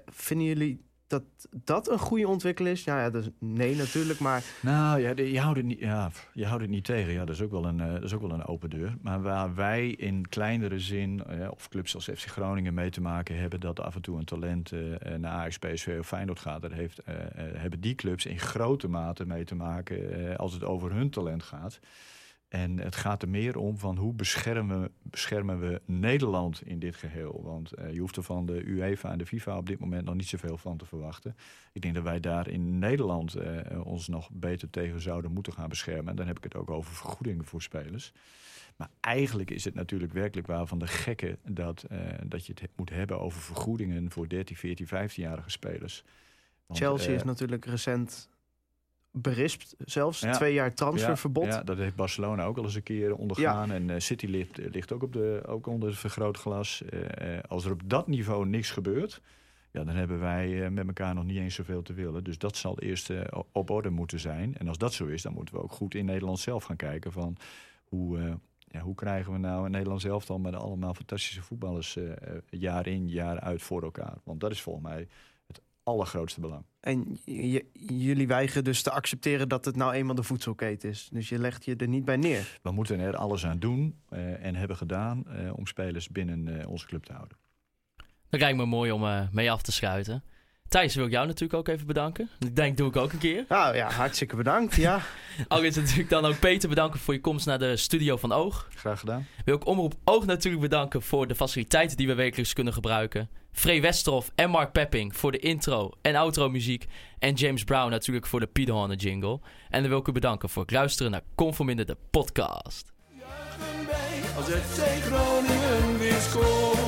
vinden jullie dat dat een goede ontwikkeling is? Ja, dus nee natuurlijk, maar Nou ja, je houdt het niet, ja, je houdt het niet tegen. Ja, dat is ook wel een, eh, dat is ook wel een open deur. Maar waar wij in kleinere zin, eh, of clubs als FC Groningen mee te maken hebben, dat af en toe een talent eh, naar Ajax, PSV of Feyenoord gaat, daar heeft, hebben die clubs in grote mate mee te maken als het over hun talent gaat. En het gaat er meer om van hoe beschermen, beschermen we Nederland in dit geheel. Want eh, je hoeft er van de UEFA en de FIFA op dit moment nog niet zoveel van te verwachten. Ik denk dat wij daar in Nederland eh, ons nog beter tegen zouden moeten gaan beschermen. En dan heb ik het ook over vergoedingen voor spelers. Maar eigenlijk is het natuurlijk werkelijk waar van de gekken dat, eh, dat je het he- moet hebben over vergoedingen voor 13, 14, 15-jarige spelers. Want, Chelsea is natuurlijk recent berispt zelfs. Ja. Twee jaar transferverbod. Ja, ja, dat heeft Barcelona ook al eens een keer ondergaan. En eh, City ligt, ligt ook, op de, ook onder het vergrootglas. Eh, eh, als er op dat niveau niks gebeurt, ja, dan hebben wij eh, met elkaar nog niet eens zoveel te willen. Dus dat zal eerst eh, op orde moeten zijn. En als dat zo is, dan moeten we ook goed in Nederland zelf gaan kijken van hoe. eh, ja, hoe krijgen we nou een Nederlands elftal met allemaal fantastische voetballers eh, eh, jaar in, jaar uit voor elkaar? Want dat is volgens mij allergrootste belang. En jullie weigeren dus te accepteren dat het nou eenmaal de voedselketen is. Dus je legt je er niet bij neer. We moeten er alles aan doen eh, en hebben gedaan eh, om spelers binnen eh, onze club te houden. Dan lijkt me mooi om eh, mee af te schuiten. Thijs, wil ik jou natuurlijk ook even bedanken. Ik denk, doe ik ook een keer. Nou ja, hartstikke bedankt. Ja. Ook is natuurlijk dan ook Peter bedanken voor je komst naar de studio van Oog. Graag gedaan. Wil ik Omroep Oog natuurlijk bedanken voor de faciliteiten die we wekelijks kunnen gebruiken. Free Westerhof en Mark Pepping voor de intro en outro muziek. En James Brown natuurlijk voor de Piedhoornen jingle. En dan wil ik u bedanken voor het luisteren naar Conforminder de podcast. juichen wij als FC Groningen weer scoort.